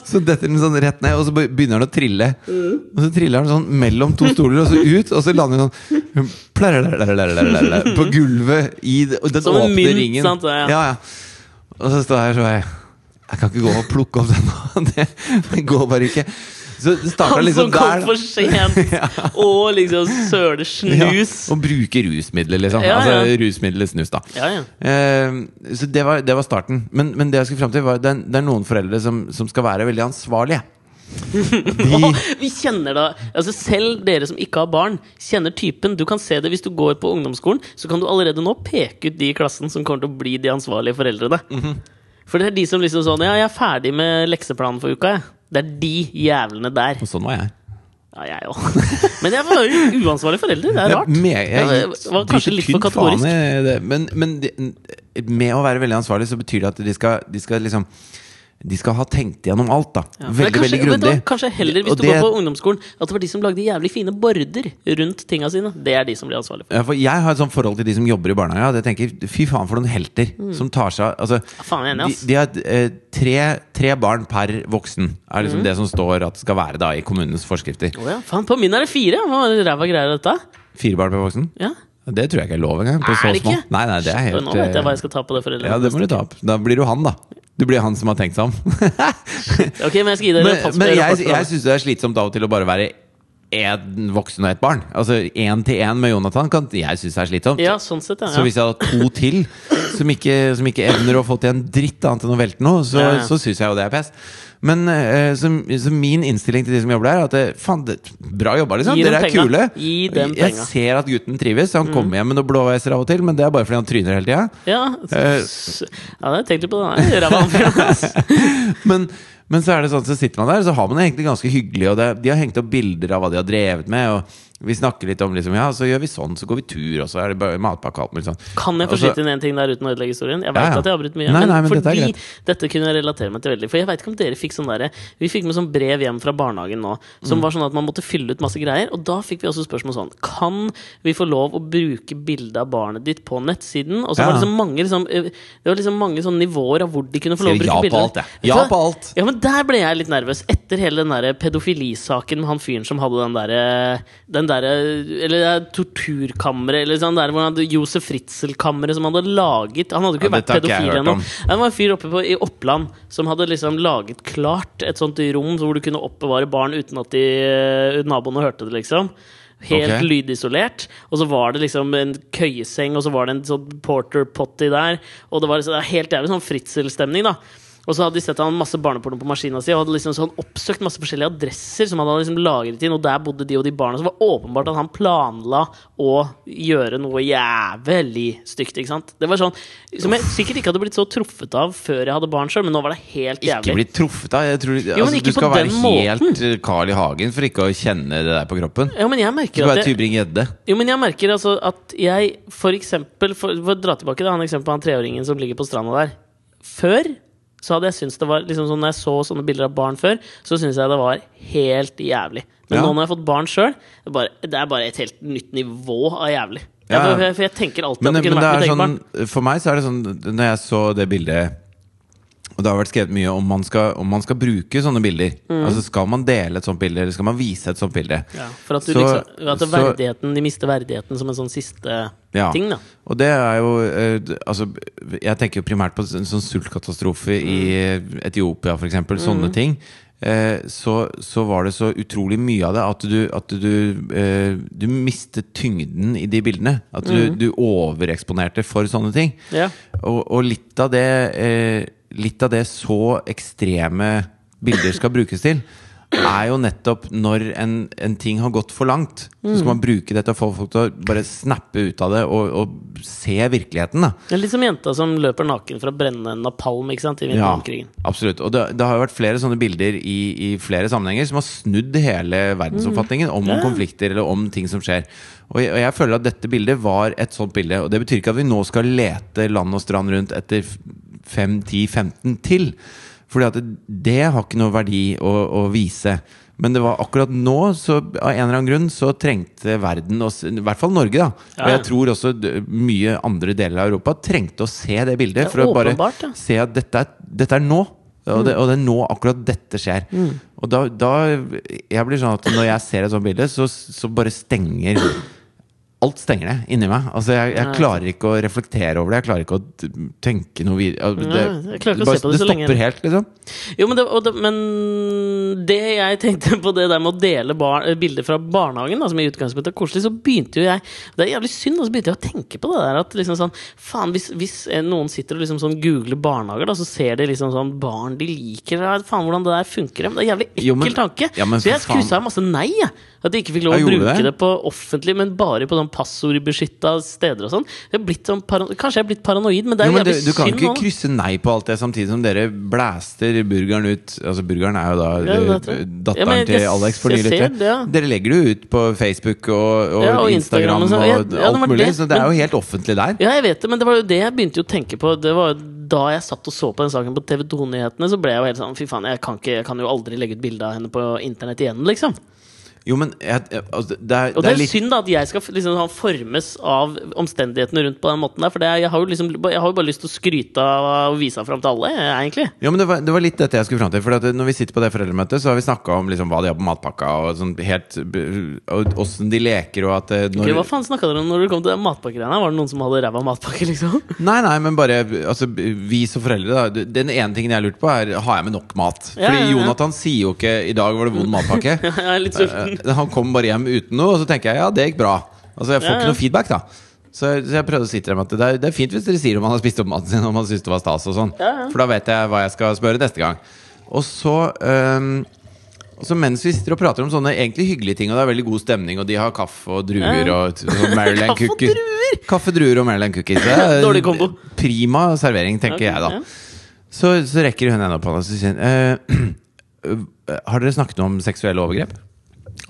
Så detter den sånn rett ned, og så begynner den å trille. Og så triller den sånn mellom to stoler, og så ut, og så lander den sånn På gulvet i den som åpne mynt, ringen. Sant, ja. Ja, ja. Og så står jeg her så jeg Jeg kan ikke gå og plukke opp den nå. Det, det går bare ikke. Så det Han liksom som kom der. for sent og liksom søler Ja, snus. og bruke rusmidler, liksom. Ja, ja. Altså rusmidler snus, da. Ja, ja. Eh, så det var, det var starten. Men, men det jeg skulle fram til, var det er, det er noen foreldre som, som skal være veldig ansvarlige. De, vi kjenner da altså Selv dere som ikke har barn, kjenner typen. Du kan se det hvis du går på ungdomsskolen. Så kan du allerede nå peke ut de i klassen som kommer til å bli de ansvarlige foreldrene. Mhm. For det er de som liksom sånn Ja, jeg er ferdig med lekseplanen for uka, jeg. Det er de jævlene der. og sånn var jeg. Ja, jeg òg. Men jeg var jo uansvarlig forelder. Det er rart. Med, jeg, Jeg var kanskje litt for kategorisk. Men, men de, med å være veldig ansvarlig, så betyr det at de skal, de skal liksom De skal ha tenkt gjennom alt, da. Ja, Veldig, kanskje, veldig grundig. Da, Kanskje heller hvis Og du det- går på ungdomsskolen, at det var de som lagde jævlig fine border rundt tinga sine. Det er de som blir ansvarlige for Ja, for jeg har et sånt forhold til de som jobber i barnehage. at Jeg tenker, Fy faen, for noen helter som tar seg av altså, enig, de, de har eh, tre, tre barn per voksen, er Mm. liksom det som står at det skal være da i kommunens forskrifter. Oh, ja, faen, på min er det fire! Hva ræva greier er dette? Fire barn per voksen? Ja. Det tror jeg ikke er lov engang. På Er det ikke? Nei, nei, det er helt Nå vet jeg hva eh, jeg skal ta på det foreldre. Ja, det må du ta opp. Da blir du han, da. Du blir han som har tenkt seg om. Ok, men jeg skal gi dere men en men jeg, rapport jeg det. syns det er slitsomt av og til å bare være én voksen og ett barn. Altså én til én med Jonathan kan jeg synes er slitsomt. Ja, sånn sett, ja. Så hvis jeg hadde to til som ikke, som ikke evner å få til en dritt annet enn å velte noe, så, Ja, ja. så syns jeg jo det er pest. Men eh, så, så min innstilling til de som jobber der, er at det, faen, det, bra jobba, liksom. Dere er kule. Jeg ser at gutten trives. Han kommer hjem med noen blåveiser av og til, men det er bare fordi han tryner hele tida. Ja, uh, ja det tenkte jeg på. Det er ræva han. Men, men så er det sånn, så sitter man der, så har man det egentlig ganske hyggelig. Og det, de har hengt opp bilder av hva de har drevet med. Og vi snakker litt om liksom, ja, så gjør vi sånn, så går vi tur, og så er det bare matpakke og alt mulig sånn. Kan jeg få skyte inn en ting der uten å ødelegge historien? Jeg vet Ja, ja. at jeg har brutt mye, Nei, nei, men fordi dette dette kunne jeg relatere meg til veldig. For jeg vet ikke om dere fikk sånn derre Vi fikk med sånn brev hjem fra barnehagen nå, som Mm. var sånn at man måtte fylle ut masse greier. Og da fikk vi også spørsmål sånn Kan vi få lov å bruke bilde av barnet ditt på nettsiden? Og så var det liksom mange liksom, eh, Det var liksom mange sånne nivåer av hvor de kunne få lov å bruke bruke ja på alt, jeg. Ja på alt. Ja, men der ble jeg litt nervøs. Etter hele den der pedofilisaken med han fyren som hadde den derre Den derre Eller det er torturkammeret, eller sånn der hvor han hadde Josef Fritzel-kammeret som han hadde laget Han hadde ikke Ja, vært pedofil ennå. Det var en fyr oppe på, i Oppland som hadde liksom laget klart et sånt rom hvor du kunne oppbevare barn uten at de, eh, naboene hørte det, liksom. Helt okay. lydisolert. Og så var det liksom en køyeseng, og så var det en sånn porter potty der. Og det var liksom, det var helt jævlig sånn Fritzel-stemning, da. Og så hadde de sett han masse barneporno på maskina si, og hadde liksom sånn oppsøkt masse forskjellige adresser som han hadde liksom lagret inn, og der bodde de og de barna. Så det var åpenbart at han planla å gjøre noe jævlig stygt. ikke sant? Det var sånn Som jeg sikkert ikke hadde blitt så truffet av før jeg hadde barn sjøl, men nå var det helt jævlig. Ikke blitt truffet av. Jeg tror, jo, altså, du skal være måten. helt eh, Carl I. Hagen for ikke å kjenne det der på kroppen. Ja, men jeg merker at jeg. Jo, men jeg merker altså at jeg for eksempel For, for å dra tilbake til han eksempelet han treåringen som ligger på stranda der. Før så hadde jeg syntes det var liksom sånn Når jeg så sånne bilder av barn før, så syntes jeg det var helt jævlig. Men Ja. nå når jeg har fått barn sjøl, det, det er bare et helt nytt nivå av jævlig. Ja. Jeg, for, for jeg tenker alltid Men, at det men kunne det vært mitt eget sånn, barn. for meg så er det sånn Når jeg så det bildet Og det har vært skrevet mye om man skal, om man skal bruke sånne bilder. Mm. Altså Skal man dele et sånt bilde, eller skal man vise et sånt bilde? Ja, for at, du Så- liksom, at verdigheten, de mister verdigheten som en sånn siste Ja. ting. da Og det er jo eh, Altså, jeg tenker jo primært på en sånn sultkatastrofe i Mm. Etiopia, f.eks. Sånne ting. Eh, så, så var det så utrolig mye av det at du, at du, eh, du mistet tyngden i de bildene. At du, du overeksponerte for sånne ting. Mm. Ja. Og, og litt av det Litt av det så ekstreme bilder skal brukes til, er jo nettopp når en, en ting har gått for langt. Så skal man bruke dette og få folk til å bare snappe ut av det og, og se virkeligheten. da Det er litt som jenta som løper naken for å brenne napalm ikke sant, i Ja, absolutt. Og det, det har jo vært flere sånne bilder i, i flere sammenhenger som har snudd hele verdensoppfatningen om om konflikter eller om ting som skjer. Og jeg, og jeg føler at dette bildet var et sånt bilde. Og det betyr ikke at vi nå skal lete land og strand rundt etter 5-10-15 til. Fordi at det, det har ikke noe verdi å, å vise. Men det var akkurat nå, så av en eller annen grunn, så trengte verden, oss, i hvert fall Norge, da. Ja, Og jeg tror også mye andre deler av Europa trengte å se det bildet. Ja, for å bare ja. se at dette er, dette er nå. Og det, og det er nå akkurat dette skjer. Og da, da Jeg blir sånn at når jeg ser et sånt bilde, så, så bare stenger Alt stenger det inni meg. Altså jeg, jeg klarer ikke å reflektere over det. Jeg klarer ikke å tenke noe videre. Det, Ja, jeg klarer ikke å bare- se på det så lenge. stopper helt, liksom. Jo, men det, det, men det jeg tenkte på det der med å dele bar, bilder fra barnehagen, da, som i utgangspunktet er koselig, så begynte jo jeg Det er jævlig synd, og så begynte jeg å tenke på det der at liksom sånn Faen, hvis, hvis noen sitter og liksom sånn googler barnehager, da, så ser de liksom sånn barn de liker Faen, hvordan det der funker. Det er en jævlig ekkel Jo, men- tanke. ja, men så jeg skrusa masse nei, jeg. At de ikke fikk lov å bruke det? det? på offentlig, men bare på sånn passordbeskytta steder og sånn. Jeg sånn Kanskje jeg er blitt paranoid, men det er Jo, jo men du, jævlig kan ikke krysse nei på alt det samtidig som dere blæster burgeren ut Altså Burgeren er jo da Ja, datteren Ja, jeg- til Alex for nylig nye lyttere. ja. Dere legger det ut på Facebook og, og, og Instagram og, og sånn. Alt mulig, det. så det er jo helt offentlig der. Ja, jeg vet det, men det var jo det jeg begynte å tenke på. Det var Da jeg satt og så på den saken på TV 2-nyhetene, så ble jeg jo helt sånn Fy faen, jeg kan, ikke, jeg kan jo aldri legge ut bilde av henne på internett igjen, liksom. Jo, men jeg, altså, det, er, Og det det er er litt synd da at jeg skal liksom formes av omstendighetene rundt på den måten der. For det, er- jeg, har jo liksom, jeg har jo bare lyst til å skryte av og vise fram til alle, egentlig. Ja, men det var, det var litt dette jeg skulle fram til. For at når vi sitter på det foreldremøtet, så har vi snakka om liksom, hva de har på matpakka, og sånn helt Åssen de leker, og at eh, når, okay, hva faen snakka dere om når det kom til matpakkegreiene? Var det noen som hadde ræva matpakke, liksom? Nei, nei, men bare altså, vi som foreldre, da. Den ene tingen jeg har lurt på, er har jeg med nok mat. Ja, Fordi ja, ja. Jonathan sier jo ikke 'i dag var det vond matpakke'. Jeg er litt sulten. Han kom bare hjem uten noe, og så tenker jeg ja, det gikk bra. Altså, jeg får Ja, ja. ikke noe feedback, da. Så, så jeg prøvde å si til dem at det er, det er fint hvis dere sier om han har spist opp maten sin, om han syns det var stas og sånn. For da vet jeg hva jeg skal spørre neste gang. Og så um, så mens vi sitter og prater om sånne egentlig hyggelige ting, og det er veldig god stemning, og de har kaffe og druer og, og Maryland cookies? Kaffe, druer og Maryland cookies. Dårlig kombo. Prima servering, tenker okay, jeg da. ja. Så, så rekker hun henne opp henne og sier hun eh, Har dere snakket om seksuelle overgrep?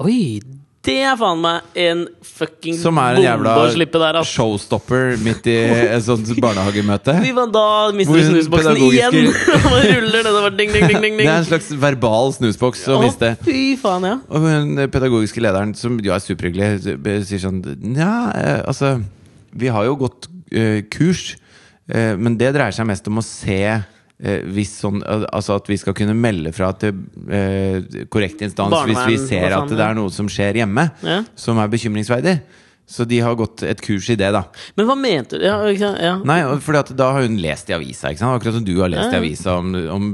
Oi, det er faen meg en fucking Som er en jævla bombe å slippe der, ass. showstopper midt i et sånt barnehagemøte. Vi var da mister Hvor vi snusboksen igjen! Og ruller ruller over. Ding, ding, ding, ding, Det er en slags verbal snusboks å Å, miste. fy faen, ja. Og hun eh, pedagogiske lederen, som jo er superhyggelig, eh, sier sånn Nja, eh, altså Vi har jo gått uh, kurs, uh, men det dreier seg mest om å se hvis sånn, altså at vi skal kunne melde fra til eh, korrekt instans hvis vi ser at det er noe som skjer hjemme Ja. som er bekymringsverdig. Så de har gått et kurs i det, da. Men hva mente du? Ja, sant? ja. Nei, for da har hun lest i avisa, akkurat som du har lest i avisa om, om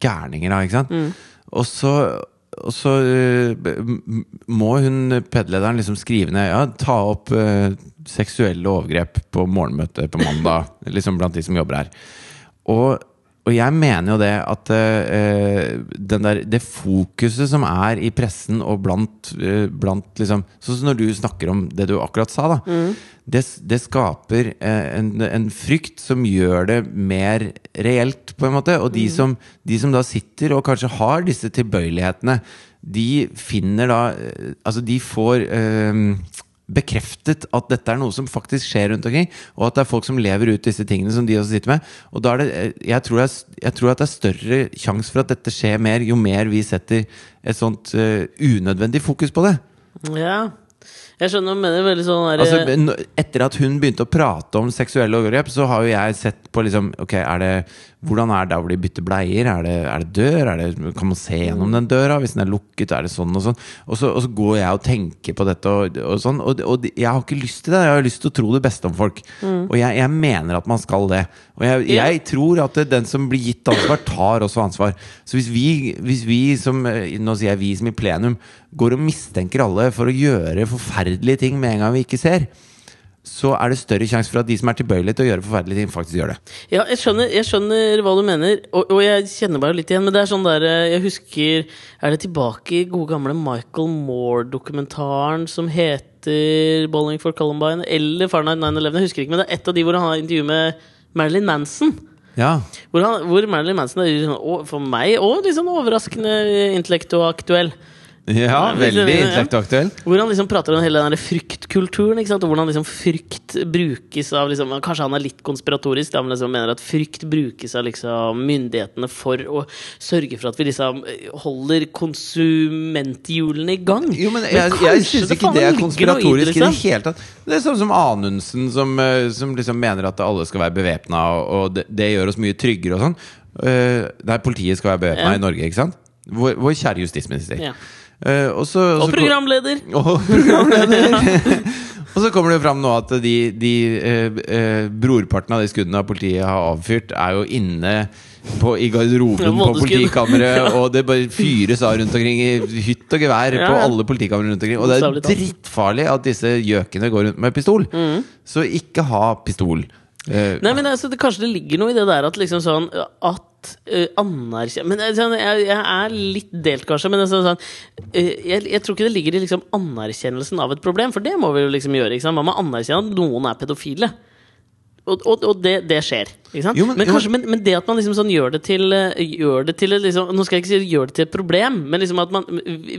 gærninger. Mm. Og så, og så uh, må hun pedlederen liksom skrive ned Ja, ta opp uh, seksuelle overgrep på morgenmøtet på mandag, liksom blant de som jobber her. Og, og jeg mener jo det at øh, den der, det fokuset som er i pressen og blant, øh, blant liksom Sånn som når du snakker om det du akkurat sa, da. Det, det skaper eh, en, en frykt som gjør det mer reelt, på en måte. Og de, som, de som da sitter og kanskje har disse tilbøyelighetene, de finner da eh, Altså, de får eh, bekreftet at dette er noe som faktisk skjer rundt omkring, og at det er folk som lever ut disse tingene som de også sitter med. Og da er det, eh, jeg, tror er, jeg tror at det er større sjanse for at dette skjer mer, jo mer vi setter et sånt uh, unødvendig fokus på det. ja. Jeg skjønner hva du mener. Veldig sånn der, Altså, etter at hun begynte å prate om seksuelle overgrep, så har jo jeg sett på liksom Ok, er det hvordan er det der hvor de bytter bleier? Er det, er det dør? Er det, kan man se gjennom den døra? Hvis den er lukket, er det sånn og sånn? Og så, og så går jeg og tenker på dette og, og sånn, og, og jeg har ikke lyst til det. Jeg har lyst til å tro det beste om folk. Og jeg, jeg mener at man skal det. Og jeg, jeg tror at den som blir gitt ansvar, tar også ansvar. Så hvis vi, hvis vi som eh, Nå sier jeg vi som i plenum går og mistenker alle for å gjøre forferdelige ting med en gang vi ikke ser, så er det større sjanse for at de som er tilbøyelige til å gjøre forferdelige ting, faktisk gjør det. Ja, jeg skjønner, jeg skjønner hva du mener, og, og jeg kjenner bare litt igjen. Men det er sånn der eh, Jeg husker Er det tilbake i gode gamle Michael Moore-dokumentaren som heter 'Bowling for Columbine'? Eller 'Fahrenheit 9-11'? Jeg husker ikke, men det er et av de hvor han har intervju med Marilyn Manson. Ja, Hvor, han, hvor Marilyn Manson er sånn, for meg òg liksom, sånn overraskende intellektuaktuell. Ja veldig intellektuaktuell. Hvor han liksom prater om hele den der fryktkulturen. Ikke sant? Og hvordan liksom frykt brukes av liksom, Kanskje han er litt konspiratorisk, da, men liksom mener at frykt brukes av liksom myndighetene for å sørge for at vi liksom holder konsumenthjulene i gang. Jo, men Men jeg, jeg kanskje syns det ikke det er ligger i det, konspiratorisk i det liksom. hele tatt. Det er sånn som Anundsen, som, eh, som liksom mener at alle skal være bevæpna, og, og det, det gjør oss mye tryggere og sånn. Uh, der politiet skal være bevæpna Ja. i Norge, ikke sant? Vår, vår kjære justisminister. Ja. Eh, og, så, og Og programleder! Og programleder. og så kommer det jo fram nå at de, de eh, eh, brorparten av de skuddene politiet har avfyrt, er jo inne på, i Ja, garderoben på politikammeret. politikammeret, og det bare fyres av rundt omkring i hytt og gevær Ja, på alle politikamre rundt omkring. Og det er drittfarlig at disse gjøkene går rundt med pistol. Mm. Så ikke ha pistol. Eh, Nei, men altså, det, Kanskje det ligger noe i det der at liksom sånn At uh, anerkjenne Men jeg, sånn, jeg, jeg er litt delt, kanskje. Men er sånn, sånn, uh, jeg, jeg tror ikke det ligger i liksom anerkjennelsen av et problem, for det må vi jo liksom gjøre. Man må anerkjenne at noen er pedofile. Og, og, og det, det skjer. Ikke sant? Jo, men- men, kanskje, men, men det at man liksom sånn gjør det til, eh, gjør det til liksom, Nå skal jeg ikke si gjør det til et problem, men liksom man,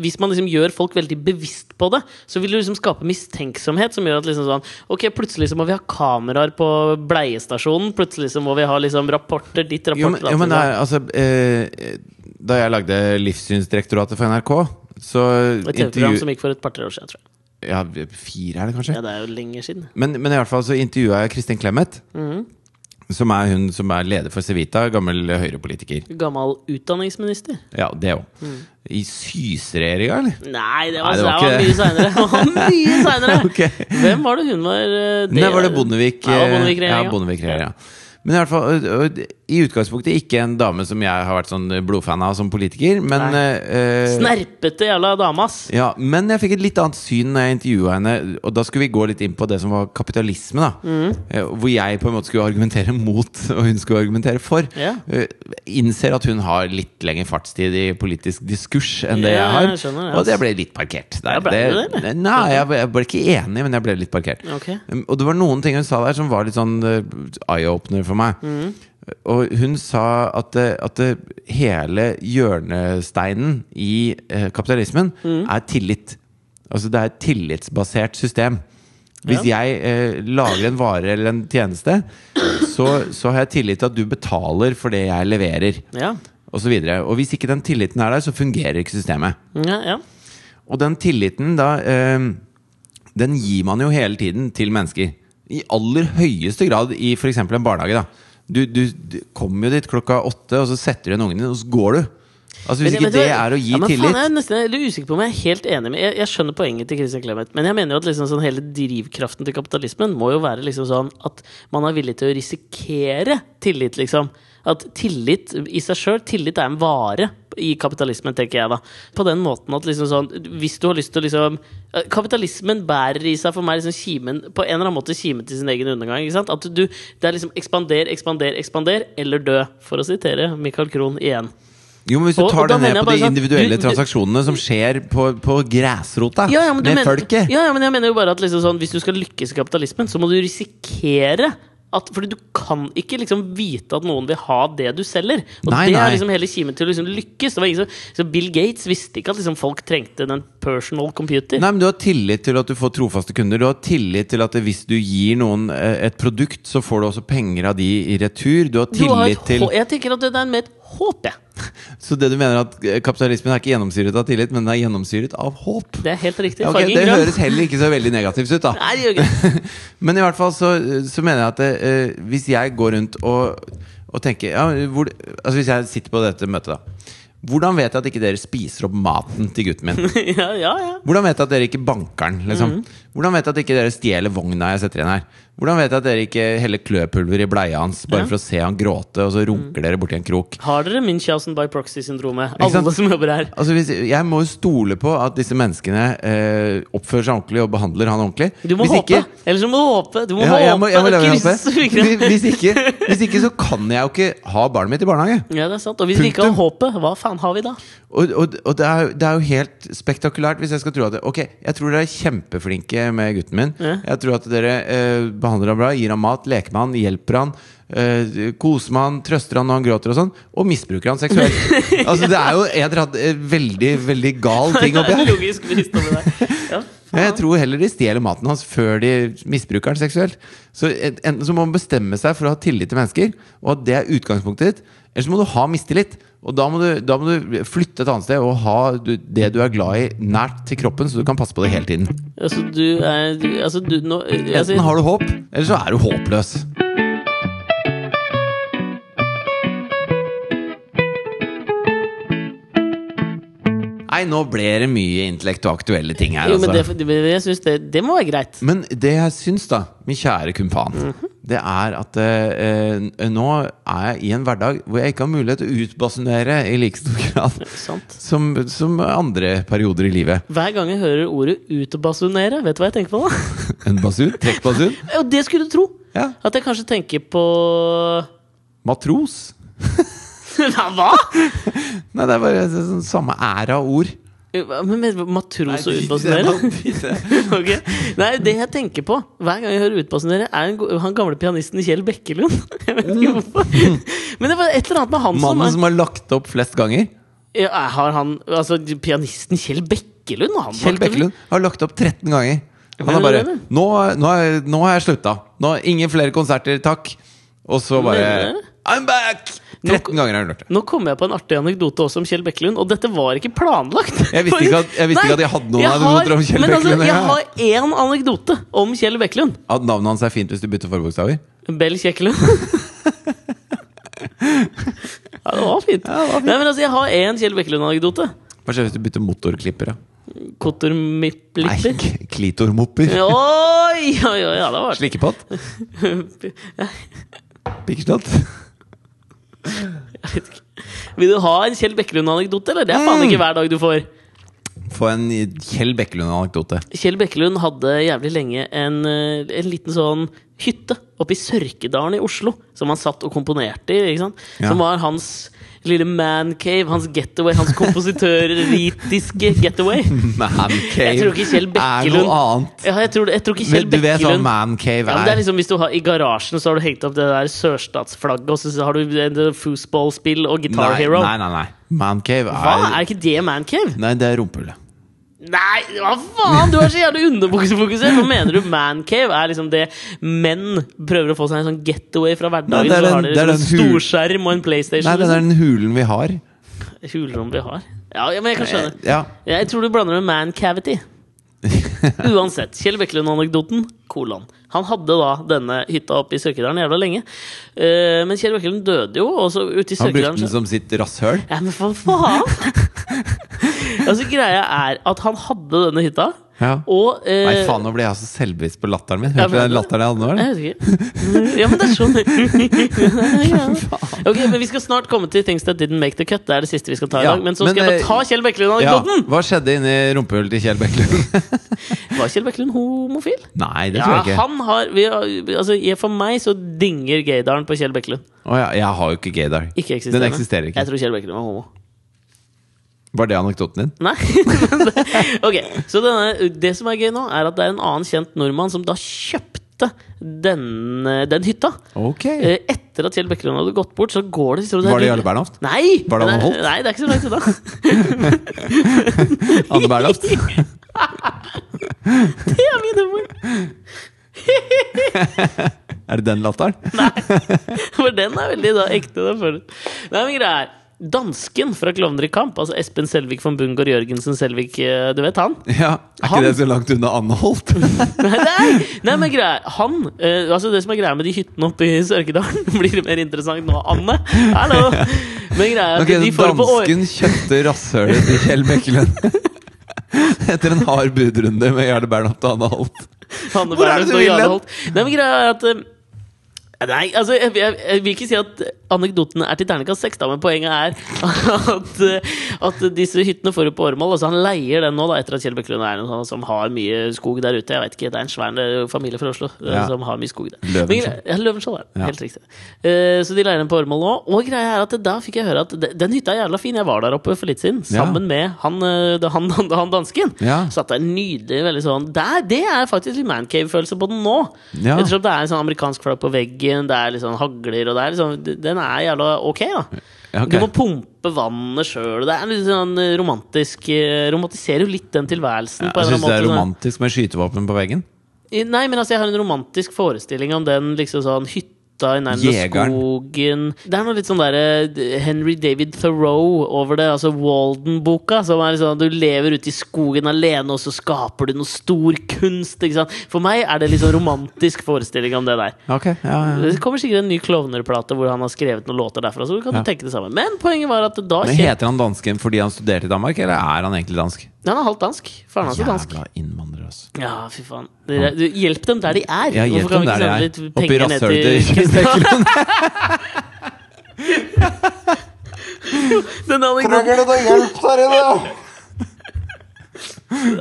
hvis man liksom gjør folk veldig bevisst på det, så vil det liksom skape mistenksomhet som gjør at liksom sånn Ok, plutselig så må vi ha kameraer på bleiestasjonen. Plutselig så må vi ha liksom rapporter ditt, jo, rapporter jo, men datt, er, altså eh, Da jeg lagde Livssynsdirektoratet for NRK, så Et TV-program som gikk for et par-tre år siden, tror jeg. Ja, fire er det kanskje? Ja, det er jo lenger siden. Men, men i hvert fall så intervjua jeg Kristin Clemet. Mhm. Som er hun som er leder for Civita, gammel høyrepolitiker. Gammel utdanningsminister. Ja, det òg. Mm. I Syse-regjeringa, eller? Nei, det var, Nei, det det var mye det. seinere. Var mye senere. okay. Hvem var det hun var? Det, Nei, var det Bondevik? Ja, eh, Bondevik-regjeringa. Ja, Bondevik-regjeringa. Men i hvert fall, i utgangspunktet ikke en dame som jeg har vært sånn blodfan av som politiker, men ø, Snerpete jævla dame, ass. ja, men jeg fikk et litt annet syn når jeg intervjua henne. Og da skulle vi gå litt inn på det som var kapitalisme. da Mm. Eh, Hvor jeg på en måte skulle argumentere mot, og hun skulle argumentere for. Eh, Innser at hun har litt lengre fartstid i politisk diskurs enn det Ja, jeg har. jeg skjønner yes. og det ble litt parkert. Der. Ja, ble det det, eller? Nei, jeg ble, jeg ble ikke enig, men jeg ble litt parkert. Okay. Um, Og det var noen ting hun sa der som var litt sånn eh, eye-opener for meg. Mm. Og hun sa at, at hele hjørnesteinen i eh, kapitalismen Mm. er tillit. Altså det er et tillitsbasert system. Hvis jeg eh, lager en vare eller en tjeneste, så, så har jeg tillit til at du betaler for det jeg leverer. Ja. Og, så videre. og hvis ikke den tilliten er der, så fungerer ikke systemet. Ja, ja. Og den tilliten da eh, Den gir man jo hele tiden til mennesker. I aller høyeste grad i f.eks. en barnehage. da Du, du, du kommer jo dit klokka åtte, og så setter du igjen ungen din, og så går du. Altså Hvis Men- ikke men det er å gi ja, men tillit Faen, jeg er nesten er usikker på om jeg er helt enig med Jeg, jeg skjønner poenget til Christian Clemet, men jeg mener jo at liksom sånn hele drivkraften til kapitalismen må jo være liksom sånn at man er villig til å risikere tillit, liksom. At tillit i seg sjøl Tillit er en vare i kapitalismen, tenker jeg da. På den måten at liksom sånn Hvis du har lyst til å liksom eh, Kapitalismen bærer i seg for meg liksom kimen På en eller annen måte kimen til sin egen undergang. Ikke sant? At du Det er liksom ekspander, ekspander, ekspander, eller dø. For å sitere Michael Krohn igjen. Jo, men Hvis du tar og og det ned på de sånn, individuelle du- transaksjonene som skjer på, på grasrota ja, ja, men med mener- folket Ja, ja, men jeg mener jo bare at liksom sånn, hvis du skal lykkes i kapitalismen, så må du risikere at, fordi du kan ikke liksom vite at noen vil ha det du selger. Og Nei, det nei. er liksom hele kimen til å liksom lykkes. Det var ingen som, så Bill Gates visste ikke at liksom folk trengte den personal computer. Nei, men Du har tillit til at du får trofaste kunder. Du har tillit til at hvis du gir noen eh, et produkt, så får du også penger av de i retur. Du har Du har et tillit til Jeg tenker at det er med et håp, jeg. Så det du mener at kapitalismen er ikke gjennomsyret av tillit, men den er gjennomsyret av håp? Det er helt riktig. Okay, det grønn. høres heller ikke så veldig negativt ut, da. Nei, det gjør ikke. Men i hvert fall så, så mener jeg at det, eh, hvis jeg går rundt og, og tenker ja, hvor, Altså Hvis jeg sitter på dette møtet, da. Hvordan vet jeg at ikke dere spiser opp maten til gutten min? ja, ja, ja. Hvordan vet jeg at dere ikke banker den? Liksom? Mhm. Hvordan vet jeg at ikke dere stjeler vogna jeg setter igjen her? Hvordan vet jeg at dere ikke heller kløpulver i bleia hans bare Ja. For å se han gråte, og så runker dere borti en krok? Har dere Munchhausen by proxy-syndromet? Alle som jobber her. Altså hvis, Jeg må jo stole på at disse menneskene eh, oppfører seg ordentlig og behandler han ordentlig. Du må Hvis håpe! ikke- Eller så må du håpe! Du må ja, må, må håpe! håpet. fingrene. Hvis ikke, hvis ikke så kan jeg jo ikke ha barnet mitt i barnehage. Ja, det er sant. Og hvis vi ikke har håpet, hva faen har vi da? Og, og, og det, er, det er jo helt spektakulært hvis jeg skal tro at det, Ok, jeg tror dere er kjempeflinke med gutten min. Ja. Jeg tror at dere eh, behandler han bra, gir han mat, leker med han, hjelper han. Uh, koser med han, trøster han når han gråter og sånn. Og misbruker han seksuelt. altså Det er jo en annen eh, veldig veldig gal ting oppi her. Logisk. Ja, Jeg tror heller de stjeler maten hans før de misbruker han seksuelt. Så Enten så må man bestemme seg for å ha tillit til mennesker, og at det er utgangspunktet ditt. Eller så må du ha mistillit. Og da må, du, da må du flytte et annet sted og ha det du er glad i, nært til kroppen, så du kan passe på det hele tiden. Altså, du er du, Altså, du nå altså, Enten har du håp, eller så er du håpløs. Nei, nå ble det mye intellekt og aktuelle ting her. Jo, men altså. det, jeg synes det, det må være greit. Men det jeg syns, da, min kjære kumpan, det er at eh, nå er jeg i en hverdag hvor jeg ikke har mulighet til å utbasunere i like stor grad som, som andre perioder i livet. Hver gang jeg hører ordet 'utbasunere', vet du hva jeg tenker på da? En basun? Trekkbasun? Og det skulle du tro! Ja. At jeg kanskje tenker på Matros? Hva?! Nei, det er bare sånn samme æra av ord. Men med matros og Nei, utbasunere? drit i det. Ok. Nei, det jeg tenker på hver gang jeg hører utbasunere, er go- han gamle pianisten Kjell Bekkelund. Jeg vet ikke hvorfor. Men det var et eller annet med han som, Mannen som har lagt opp flest ganger. ja, Har han Altså, pianisten Kjell Bekkelund? han Kjell Bekkelund har lagt opp 13 ganger. Han er har bare nå, nå, er- nå har jeg slutta. Ingen flere konserter, takk. Og så bare? I'm back! 13 ganger har hun gjort det. Nå kom jeg på en artig anekdote også om Kjell Bekkelund, og dette var ikke planlagt. Jeg visste ikke at- jeg visste ikke at jeg hadde noen jeg anekdoter har- om Kjell men Bekkelund Altså, jeg har én anekdote om Kjell Bekkelund. At navnet hans er fint hvis du bytter forbokstaver? Bell Kjekkelund. ja, det var fint. Ja, det var fint. Nei, men altså, Jeg har én Kjell Bekkelund-anekdote. Hva skjer hvis du bytter motorklipper? Da? Nei, Kottermipplipper. k- klitormopper. Oi, oi, oi, ja, det var Slikkepott? Pikkeslott. Jeg vet ikke. Vil du ha en Kjell Bekkelund-anekdote, eller? Det er faen Mm. ikke hver dag du får. Få en Kjell Bekkelund-anekdote. Kjell Bekkelund hadde jævlig lenge en, eh, en liten sånn hytte oppe i Sørkedalen i Oslo, som han satt og komponerte i. ikke sant? Som var hans lille mancave, hans getaway, hans kompositørritiske getaway. Mancave er noe annet. Ja, jeg tror, jeg tror ikke Kjell Men du vet hva mancave er? ja, det er liksom Hvis du har I garasjen så har du hengt opp det der sørstatsflagget, og så har du foosballspill og Guitar Nei, Hero. nei, nei. nei. Mancave Hva? er Er ikke det mancave? Nei, det er rumpehullet. Nei, hva faen? Du er så jævlig underbuksefokusert! Hva mener du? Mancave er liksom det menn prøver å få seg en sånn getaway fra hverdagen. Nei, så har den- de det er liksom en storskjerm og en PlayStation. Nei, det er den hulen vi har. liksom. Hulrom vi har. Ja, ja, men jeg kan skjønne. Ja. Jeg tror du blander med man cavity. Uansett. Kjell Bekkelund-anekdoten, kolon. Han hadde da denne hytta oppe i Sørkedalen jævla lenge. Eh, men Kjell Bekkelund døde jo, og så ute i Han brukte Sørkedalen den så- som sitt rasshøl. Ja, men for faen! altså, greia er at han hadde denne hytta, Ja. og eh, Nei, faen, nå ble jeg så selvbevisst på latteren min. Hørte du ja, den latteren jeg hadde nå? eller? Jeg vet ikke. Ja, men det er sånn. ok, men Vi skal snart komme til Things That Didn't Make The Cut. Det er det siste vi skal ta i dag. Men så men, skal jeg eh, ta Kjell Ja, Bekkelund-anekdoten! Hva skjedde inni rumpehullet til Kjell Bekkelund? Var Kjell Bekkelund homofil? Nei, det Ja, tror jeg ikke. han har vi, har- altså, For meg så dinger gaydaren på Kjell Bekkelund. Å ja, jeg har jo ikke gaydar. Den eksisterer ikke. Jeg tror Kjell Bekkelund var homo. Var det anekdoten din? Nei. ok, Så denne, det som er gøy nå, er at det er en annen kjent nordmann som da kjøpte den, den hytta. Ok. Eh, Etter at Kjell Bekkelund hadde gått bort, så går det så Var det Jarle Bernhoft? Nei! Var det Anne Holt? Nei, det er ikke så langt unna. Anne Bernhoft? Det er min humor! Er det den latteren? Nei, For den er veldig da, ekte. For. Nei, men greia er Dansken fra Klovner i kamp, altså Espen Selvik von Bungård Jørgensen Selvik, eh, du vet han? Ja, Er Han- ikke det så langt unna Anne Holt? Nei, nei, men greia Han, eh, altså det som er greia med de hyttene oppe i Sørkedalen Blir mer interessant nå, Anne? Hallo! Men greia er at Ok, de får på år... Dansken kjøpte rasshølet til Kjell Bekkelund. Etter en hard budrunde med Jarle Bernhoft og Anne Holt. Hvor er det du vil hen? Nei, men greia er at eh, Nei, altså, jeg, jeg, jeg vil ikke si at anekdoten er til terningkast seks, men poenget er at, eh, at disse hyttene får du på åremål. Altså, han leier den nå, da, etter at Kjell Bekkelund er en sånn som har mye skog der ute. Jeg vet ikke, Det er en svær familie fra Oslo eh, Ja. som har mye skog der. Løvenskiold. Ja, Løvenskiold, ja. Ja. Helt riktig. Uh, så de leier den på åremål nå. Og greia er at da fikk jeg høre at den hytta er jævla fin. Jeg var der oppe for litt siden, Ja. sammen med han, han, han, han dansken. Ja. Satt der nydelig, veldig sånn der, Det er faktisk litt mancave-følelse på den nå. Ja. Ettersom det er en sånn amerikansk flagg på veggen, det er sånn hagler, og det er liksom, den er jævla ok, da. Okay. Du må pumpe vannet sjøl. Det er litt sånn eh, romantisk eh, Romantiserer jo litt den tilværelsen. Ja, Jeg syns det er romantisk med skytevåpen på veggen. Nei, men altså, jeg har en romantisk forestilling om den liksom sånn hytta i nærheten av skogen. Det er noe litt sånn derre Henry David Thoreau over det. Altså Walden-boka. Som er sånn at Du lever ute i skogen alene, og så skaper du noe stor kunst. For meg er det litt sånn romantisk forestilling om det der. Okay, ja, ja. Det kommer sikkert en ny Klovner-plate hvor han har skrevet noen låter derfra. Så kan Ja. du tenke det samme Men poenget var at da Men Heter han dansken fordi han studerte i Danmark, eller er han egentlig dansk? Han er halvt dansk. Faren hans er dansk. Jævla innvandrer, altså. Ja, fy faen. Dere, du, hjelp dem der de er. Ja, hjelp dem der de er. Oppi rasshølet penger ned rasshølet hjelp der Kristian? Den anekdoten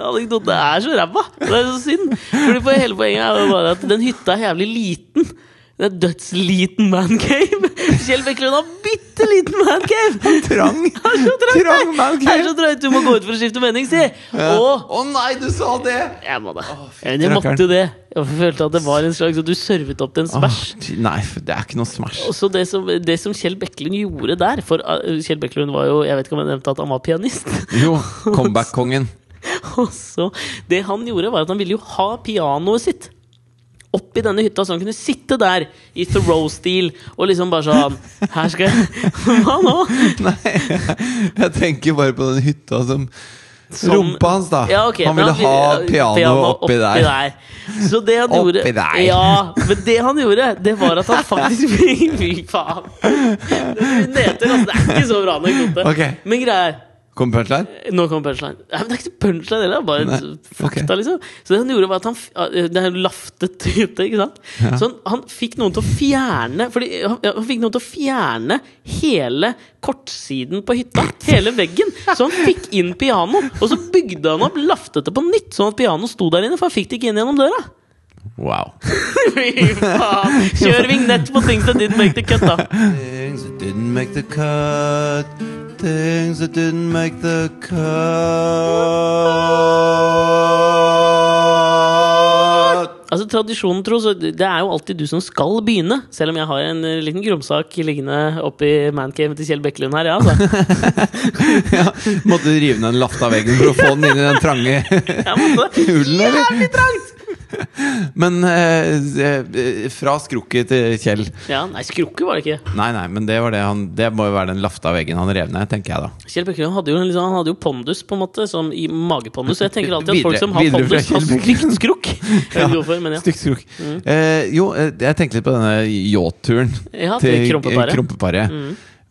anekdoten er så ræva! Det er så synd. Fordi for Hele poenget er jo bare at den hytta er jævlig liten. Det er dødsliten mancave. Kjell Bekkelund har bitte liten mancave! Trang! Han så trang, Trang mancave! er så drøyt, du må gå ut for å skifte mening, si! Ja. Å nei, du sa det! jeg må det. Oh, jeg måtte jo det. Jeg følte at det var en slags du servet opp til en smash. Oh, nei, det er ikke noe smash. Og så det som, det som Kjell Bekkelund gjorde der For uh, Kjell Bekkelund var jo Jeg vet ikke om jeg nevnte at han var pianist. Jo, comeback-kongen. Og så Det han gjorde, var at han ville jo ha pianoet sitt opp i denne hytta, så han kunne sitte der i Thoreau-stil og liksom bare sånn Her skal jeg Hva nå? Nei, jeg tenker bare på den hytta som Som- Rumpa hans, da. Ja, okay, han ville ha pianoet piano oppi der. Så det han Oppi gjorde der. Ja, men det han gjorde, det var at han faktisk Fy faen! Det neter, altså. Det er ikke så bra anekdote. Okay. Men greia er Kom punchline? Nå kommer punchline. Nei, men det er ikke punchline heller, er bare Nei, fakta, okay. liksom. Så det han gjorde, var at han Det er laftet hytte, ikke sant? Så han, han fikk noen til å fjerne Fordi han, han fikk noen til å fjerne hele kortsiden på hytta. Hele veggen. Så han fikk inn piano, og så bygde han opp, laftet det på nytt, sånn at piano sto der inne, for han fikk det ikke inn gjennom døra. Wow. Kjør vignett på Things That Didn't Make The Cut, da. Things that didn't make the cut. Things that didn't make the cut. Altså Tradisjonen tro, så det er jo alltid du som skal begynne. Selv om jeg har en eh, liten grumsak liggende oppi mancaven til Kjell Bekkelund her. Ja, altså. ja, måtte du rive ned en laft av veggen for å få den inn i den trange hulen, eller? Jævlig trangt! Men eh, eh, fra skrukket til Kjell Ja, Nei, skrukke var det ikke. Nei, nei, men det, var det, han, det må jo være den lafta veggen han rev ned, tenker jeg da. Kjell Bekkelund hadde liksom, hadde jo pondus, på en måte, som i magepondus. Så jeg tenker alltid at Videre- folk som har pondus, har stygt skrukk. Ja. Stygg skrukk. Eh, jo, eh, jeg tenkte litt på denne yachtturen Ja, til Krompeparet. eh, Krompeparet.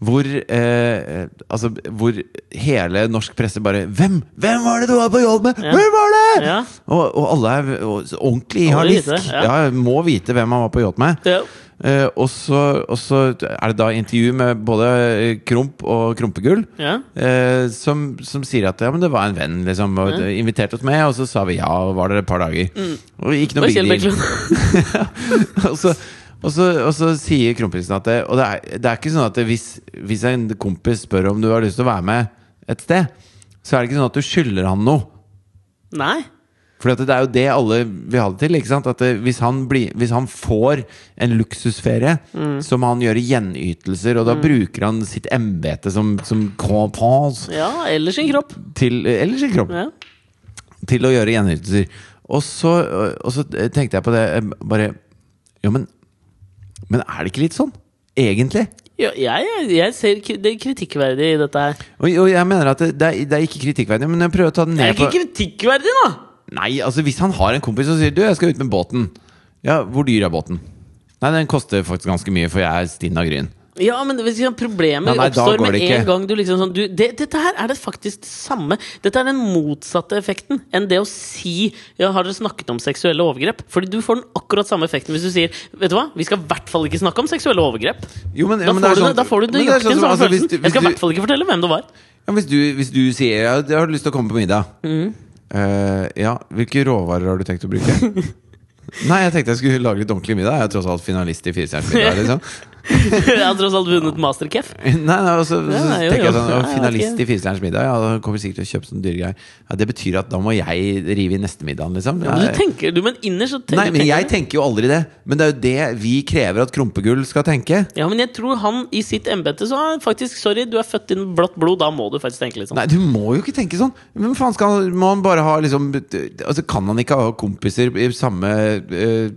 Hvor, eh, altså, hvor hele norsk presse bare Hvem Hvem var det du var på jobb med?! Ja. Hvem var det?! Ja. Og, og alle er og, ordentlig harnisk. Ja. må vite hvem han var på jobb med. Eh, og, så, og så er det da intervju med både Kromp og Krompegull. Eh, som, som sier at ja, men det var en venn liksom, og inviterte oss med, og så sa vi ja, og var der et par dager. Og ikke noe big deal. Og, så, og, så, og så sier kronprinsen at det, Og det er, det er ikke sånn at hvis, hvis en kompis spør om du har lyst til å være med et sted, så er det ikke sånn at du skylder han noe. Nei. For det er jo det alle vil ha det til. ikke sant? At det, hvis, han blir, hvis han får en luksusferie, så må han gjøre gjenytelser, og da bruker han sitt embete som, som compens Ja, eller sin kropp. til Eller sin kropp Ja. til å gjøre gjenytelser. Og så, og så tenkte jeg på det bare Jo, men Men er det ikke litt sånn? Egentlig? Ja, jeg, jeg ser det kritikkverdig i dette her. Og, og jeg mener at det, det, er, det er ikke kritikkverdig, men jeg prøver å ta den ned på Det er ikke kritikkverdig, da! Nei, altså hvis han har en kompis som sier Du, jeg skal ut med båten. Ja, hvor dyr er båten? Nei, den koster faktisk ganske mye, for jeg er stinn av gryn. Ja, men hvis problemet nei, nei, oppstår med en gang du liksom sånn du, det, Dette her er det faktisk det samme. Dette er den motsatte effekten enn det å si Ja, har dere snakket om seksuelle overgrep? Fordi du får den akkurat samme effekten hvis du sier Vet du hva, vi skal i hvert fall ikke snakke om seksuelle overgrep. Jo, men, Da ja, men får, du, sånn- det, da får du det nøyaktig sånn den samme altså, hvis følelsen. hvis Jeg skal i hvert fall ikke fortelle hvem det var. Ja, hvis, du, hvis du sier ja, jeg har lyst til å komme på middag Eh, Ja, hvilke råvarer har du tenkt å bruke? Nei, jeg tenkte jeg skulle lage litt ordentlig middag. Jeg er tross alt finalist i Firestjerners middag. Liksom. Jeg har tross alt vunnet Masterchef. Nei, nei, og så, så Ja, jo, tenker jeg sånn å, Finalist i Firestjerners middag, ja, kommer sikkert til å kjøpe sånne dyre greier. Ja, det betyr at da må jeg rive i neste middag, liksom. Ja, men du tenker, du, men innerst så tenker Nei, men jeg tenker jo aldri det. Men det er jo det vi krever at Krumpegull skal tenke. Ja, men jeg tror han i sitt embete så har faktisk Sorry, du er født inn blått blod, da må du faktisk tenke litt sånn. Nei, du må jo ikke tenke sånn! Men faen skal han, må han bare ha liksom Altså, Kan han ikke ha kompiser i samme eh,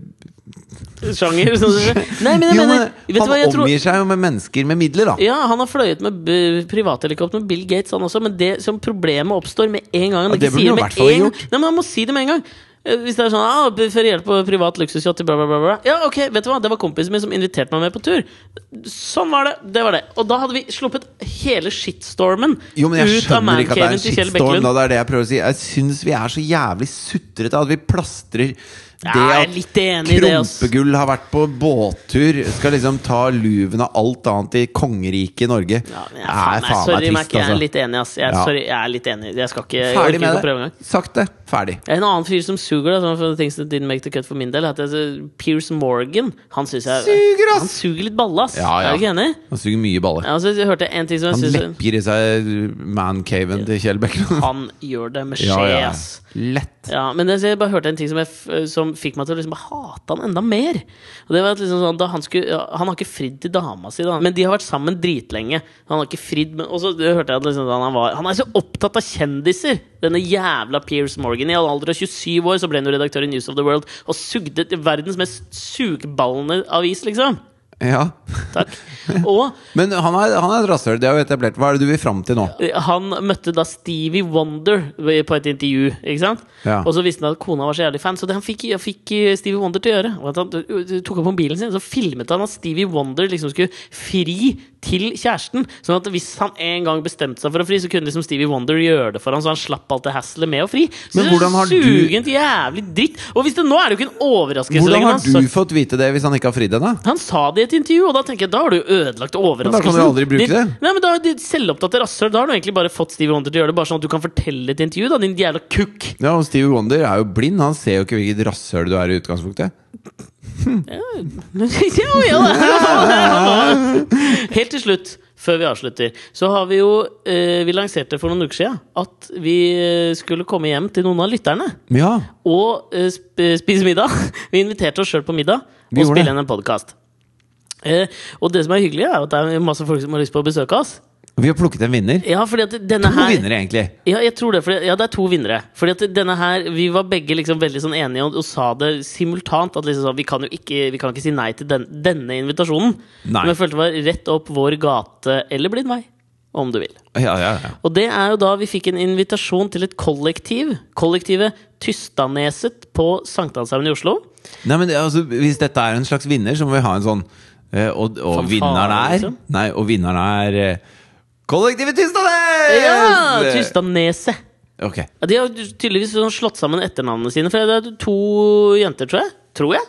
Sjanger. Sånn, nei, men jeg Jo, mener men Vet Han hva jeg tror omgir seg jo med mennesker med midler, da. Ja, han har fløyet med b- privathelikopter med Bill Gates, han også, men det som problemet oppstår med en gang han Ja, det ikke burde sier han i hvert fall med en gjort. Nei, men han må si det med en gang. Eh, Hvis det er sånn ah, Feriert på privat luksusyacht bla, bla, bla, bla. Ja, ok, vet du hva, det var kompisen min som inviterte meg med på tur. Sånn var det. Det var det. Og da hadde vi sluppet hele shitstormen Jo, men jeg ut av mancaven til Kjell Bekkelund. Da, det er det jeg prøver å si. Jeg syns vi er så jævlig sutrete at vi plastrer det er at litt enig i det. Krompegull har vært på båttur, skal liksom ta luven av alt annet i kongeriket Norge. Ja, jeg, er faen, nei, faen sorry, meg trist, jeg er altså. litt enig, ass. Jeg, er- Ja. Sorry, jeg er litt enig. Jeg skal ikke Ferdig med ikke det. Sagt det. Ferdig. En annen fyr som suger, da, som for things that didn't make the cut for min del, heter Pierce Morgan Han syns jeg Suger, ass! Han suger litt balle, ass. Ja, ja. Er du ikke enig? Han suger mye balle. Ja, altså, jeg hørte en ting som Han synes lepper i seg mancaven til Kjell Bekkelund. Han gjør det med skje, Ja, ja. ass. Lett. Ja, men jeg bare hørte en ting som, jeg, som fikk meg til å liksom hate han enda mer. Og det var liksom sånn, Han skulle Han har ikke fridd til dama si, da. men de har vært sammen dritlenge. Han har ikke fridd Og så hørte jeg at liksom, sånn, han, var, han er så opptatt av kjendiser! Denne jævla Piers Morgan. I en alder av 27 år så ble han jo redaktør i News of the World og sugde verdens mest sugeballende avis, liksom. Ja. Og Men han er, han er et rasshøl, det er jo etablert. Hva er det du vil fram til nå? han møtte da Stevie Wonder på et intervju. Ikke sant? Ja. Og så visste han at kona var så jævlig fan, så det han fikk, han fikk eh, Stevie Wonder til å gjøre, var at han tok opp mobilen sin, så filmet han at Stevie Wonder liksom skulle fri til kjæresten. Sånn at hvis han en gang bestemte seg for å fri, så kunne liksom Stevie Wonder gjøre det for ham, så han slapp alt det hasselet med å fri. Så Men hvordan har du- Sugent jævlig dritt! Og hvis det nå er det jo ikke en overraskelse Hvordan har du fått vite det hvis han ikke har fridd henne? han sa det i et intervju, og da tenker jeg da har du ødelagt overraskelsen. Men da kan du aldri bruke det. Nei, men da er det Selvopptatte rasshøl. Da har du egentlig bare fått Stevie Wonder til å gjøre det, bare sånn at du kan fortelle et intervju, da, din jævla kukk. Ja, og Stevie Wonder er jo blind. Han ser jo ikke hvilket rasshøl du er i utgangspunktet. ja, ja. Helt til slutt, før vi avslutter, så har vi jo eh, Vi lanserte for noen uker siden at vi eh, skulle komme hjem til noen av lytterne. Ja, Og eh, sp spise middag. Vi inviterte oss sjøl på middag Vi og spille inn en podkast. Eh, og det som er hyggelig, er at det er masse folk som har lyst på å besøke oss. Vi har plukket en vinner. Ja, fordi at denne To her vinnere, egentlig. Ja, jeg tror det. fordi, ja, det er to vinnere. Fordi at denne her Vi var begge liksom veldig sånn enige og, og sa det simultant. At liksom sånn, vi kan jo ikke, vi kan ikke si nei til den, denne invitasjonen. Nei. Men jeg følte det var rett opp vår gate, eller blind vei, om du vil. Ja, ja, ja. Og det er jo da vi fikk en invitasjon til et kollektiv. Kollektivet Tystaneset på Sankthanshaugen i Oslo. Nei, men altså, Hvis dette er en slags vinner, så må vi ha en sånn eh, Og, og vinneren er liksom? Nei, og vinneren er eh, Kollektivet Tystanes! Ja! Tystaneset. Okay. Ja, de har tydeligvis sånn slått sammen etternavnene sine. For det er to jenter, tror jeg. Tror jeg.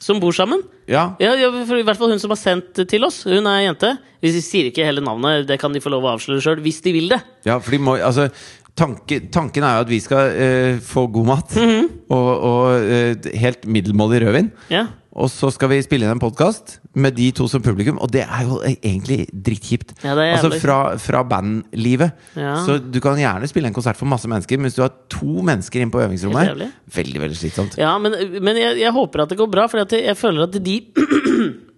Som bor sammen. Ja. Ja, I hvert fall hun som har sendt til oss. Hun er jente. Hvis de sier ikke hele navnet, det kan de få lov å avsløre sjøl. Hvis de vil det. ja, for de må Altså tanke, Tanken er jo at vi skal eh, få god mat Mhm. og, og eh, helt middelmådig rødvin. Ja. Og så skal vi spille inn en podkast med de to som publikum, og det er jo egentlig drittkjipt. Ja, altså fra, fra bandlivet. Ja. Så du kan gjerne spille en konsert for masse mennesker, men hvis du har to mennesker inne på øvingsrommet Veldig, veldig slitsomt. Ja, men, men jeg, jeg håper at det går bra, for jeg, jeg føler at de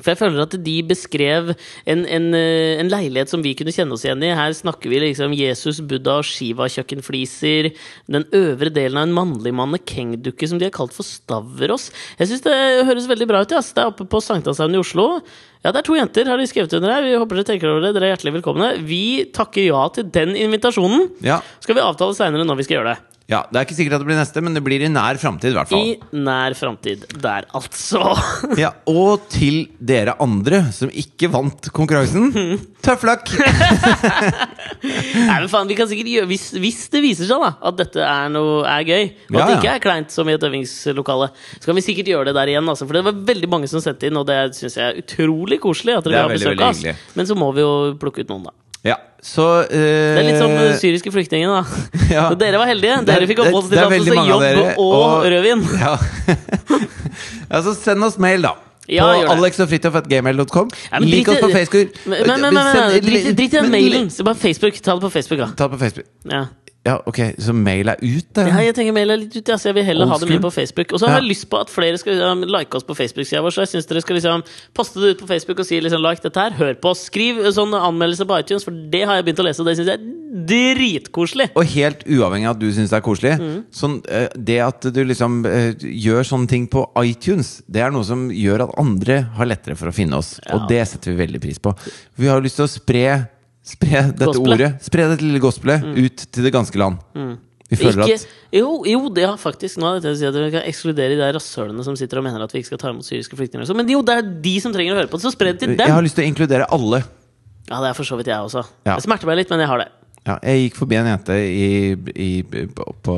For jeg føler at de beskrev en, en, eh, en leilighet som vi kunne kjenne oss igjen i. Her snakker vi liksom Jesus, Buddha og Shiva-kjøkkenfliser. Den øvre delen av en mannlig mannekengdukke som de har kalt for Stavros. Jeg syns det høres veldig bra ut. Ja. Det er oppe på Sankthanshaugen i Oslo. Ja, det er to jenter, har de skrevet under her. Vi håper dere tenker over det. Dere er hjertelig velkomne. Vi takker ja til den invitasjonen. Ja. Skal vi avtale seinere når vi skal gjøre det. Ja, Det er ikke sikkert at det blir neste, men det blir i nær framtid, i hvert fall. I nær framtid. Der, altså. Ja, og til dere andre som ikke vant konkurransen, tøff luck! Nei, men faen, vi kan sikkert gjøre hvis, hvis det viser seg da at dette er, noe, er gøy, og Ja, at det ikke er kleint som i et øvingslokale, så kan vi sikkert gjøre det der igjen. Altså, for det var veldig mange som sendte inn, og det syns jeg er utrolig koselig. At dere har vil ha besøk av oss. Men så må vi jo plukke ut noen, da. Ja, så uh, Det er litt som de syriske flyktningene, da. Ja. Så dere var heldige. Er- Dere fikk oppholdstillatelse, jobb dere, og, og- rødvin. Ja. ja, så send oss mail, da. Ja, på alexogfritjof.gmail.com. Ja, Lik oss på Facebook. Men, men, men, men, drit i den mailen. Så bare Facebook. Ta det på Facebook, da. Ta det på Facebook. Ja. Ja, ok, så mail er ut, der? Ja, jeg tenker mail er litt ut, Altså jeg vil heller Old ha det mye på Facebook. Og så har Ja. jeg lyst på at flere skal um, like oss på Facebook-sida vår. Så jeg syns dere skal liksom poste det ut på Facebook og si liksom like dette her. Hør på oss. Skriv sånn anmeldelse på iTunes, for det har jeg begynt å lese, og det syns jeg er dritkoselig. Og helt uavhengig av at du syns det er koselig, Mm. sånn, eh, det at du liksom eh, gjør sånne ting på iTunes, det er noe som gjør at andre har lettere for å finne oss. Og det setter vi veldig pris på. Vi har lyst til å spre, spre dette Gospelet. ordet, spre dette lille gospelet, ut til det ganske land. Vi føler Mm. Ikke, at jo, jo, det har faktisk Nå det si at vi kan ekskludere de rasshølene som sitter og mener at vi ikke skal ta imot syriske flyktninger. sånn, Men jo, det er de som trenger å høre på det, så spre det til dem! Jeg har lyst til å inkludere alle. Ja, det er for så vidt jeg også. Ja. Det smerter meg litt, men jeg har det. Ja, jeg gikk forbi en jente i, i, på, på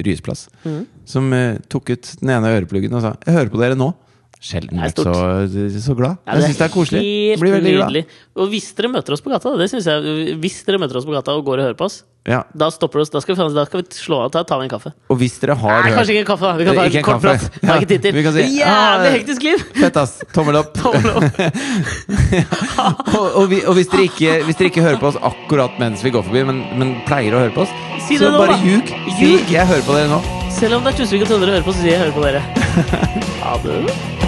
Ryesplass Mm. som uh, tok ut den ene ørepluggen og sa 'Jeg hører på dere nå'. Sjelden vært så, så glad. Ja, jeg syns det er koselig. Blir veldig glad. Og hvis dere møter oss på gata, det synes jeg Hvis dere møter oss på gata og går og hører på oss, Ja. da stopper det oss. Da skal vi, da skal vi slå av. Ta, ta en kaffe. Og hvis dere har Nei, hørt kanskje ikke en kaffe. da Vi kan ta en en kort prat. Ja, ikke tid til. si, Jævlig ah, hektisk liv! Fett, ass! Tommel opp. Tommel opp. og, og, vi, og hvis, dere ikke, hvis dere ikke hører på oss akkurat mens vi går forbi, men, men pleier å høre på oss, Si så nå, bare ljug. Ljug. 'jeg hører på dere nå'. Selv om det er Tusvik og å hører på, så sier jeg hører på dere. Ha det.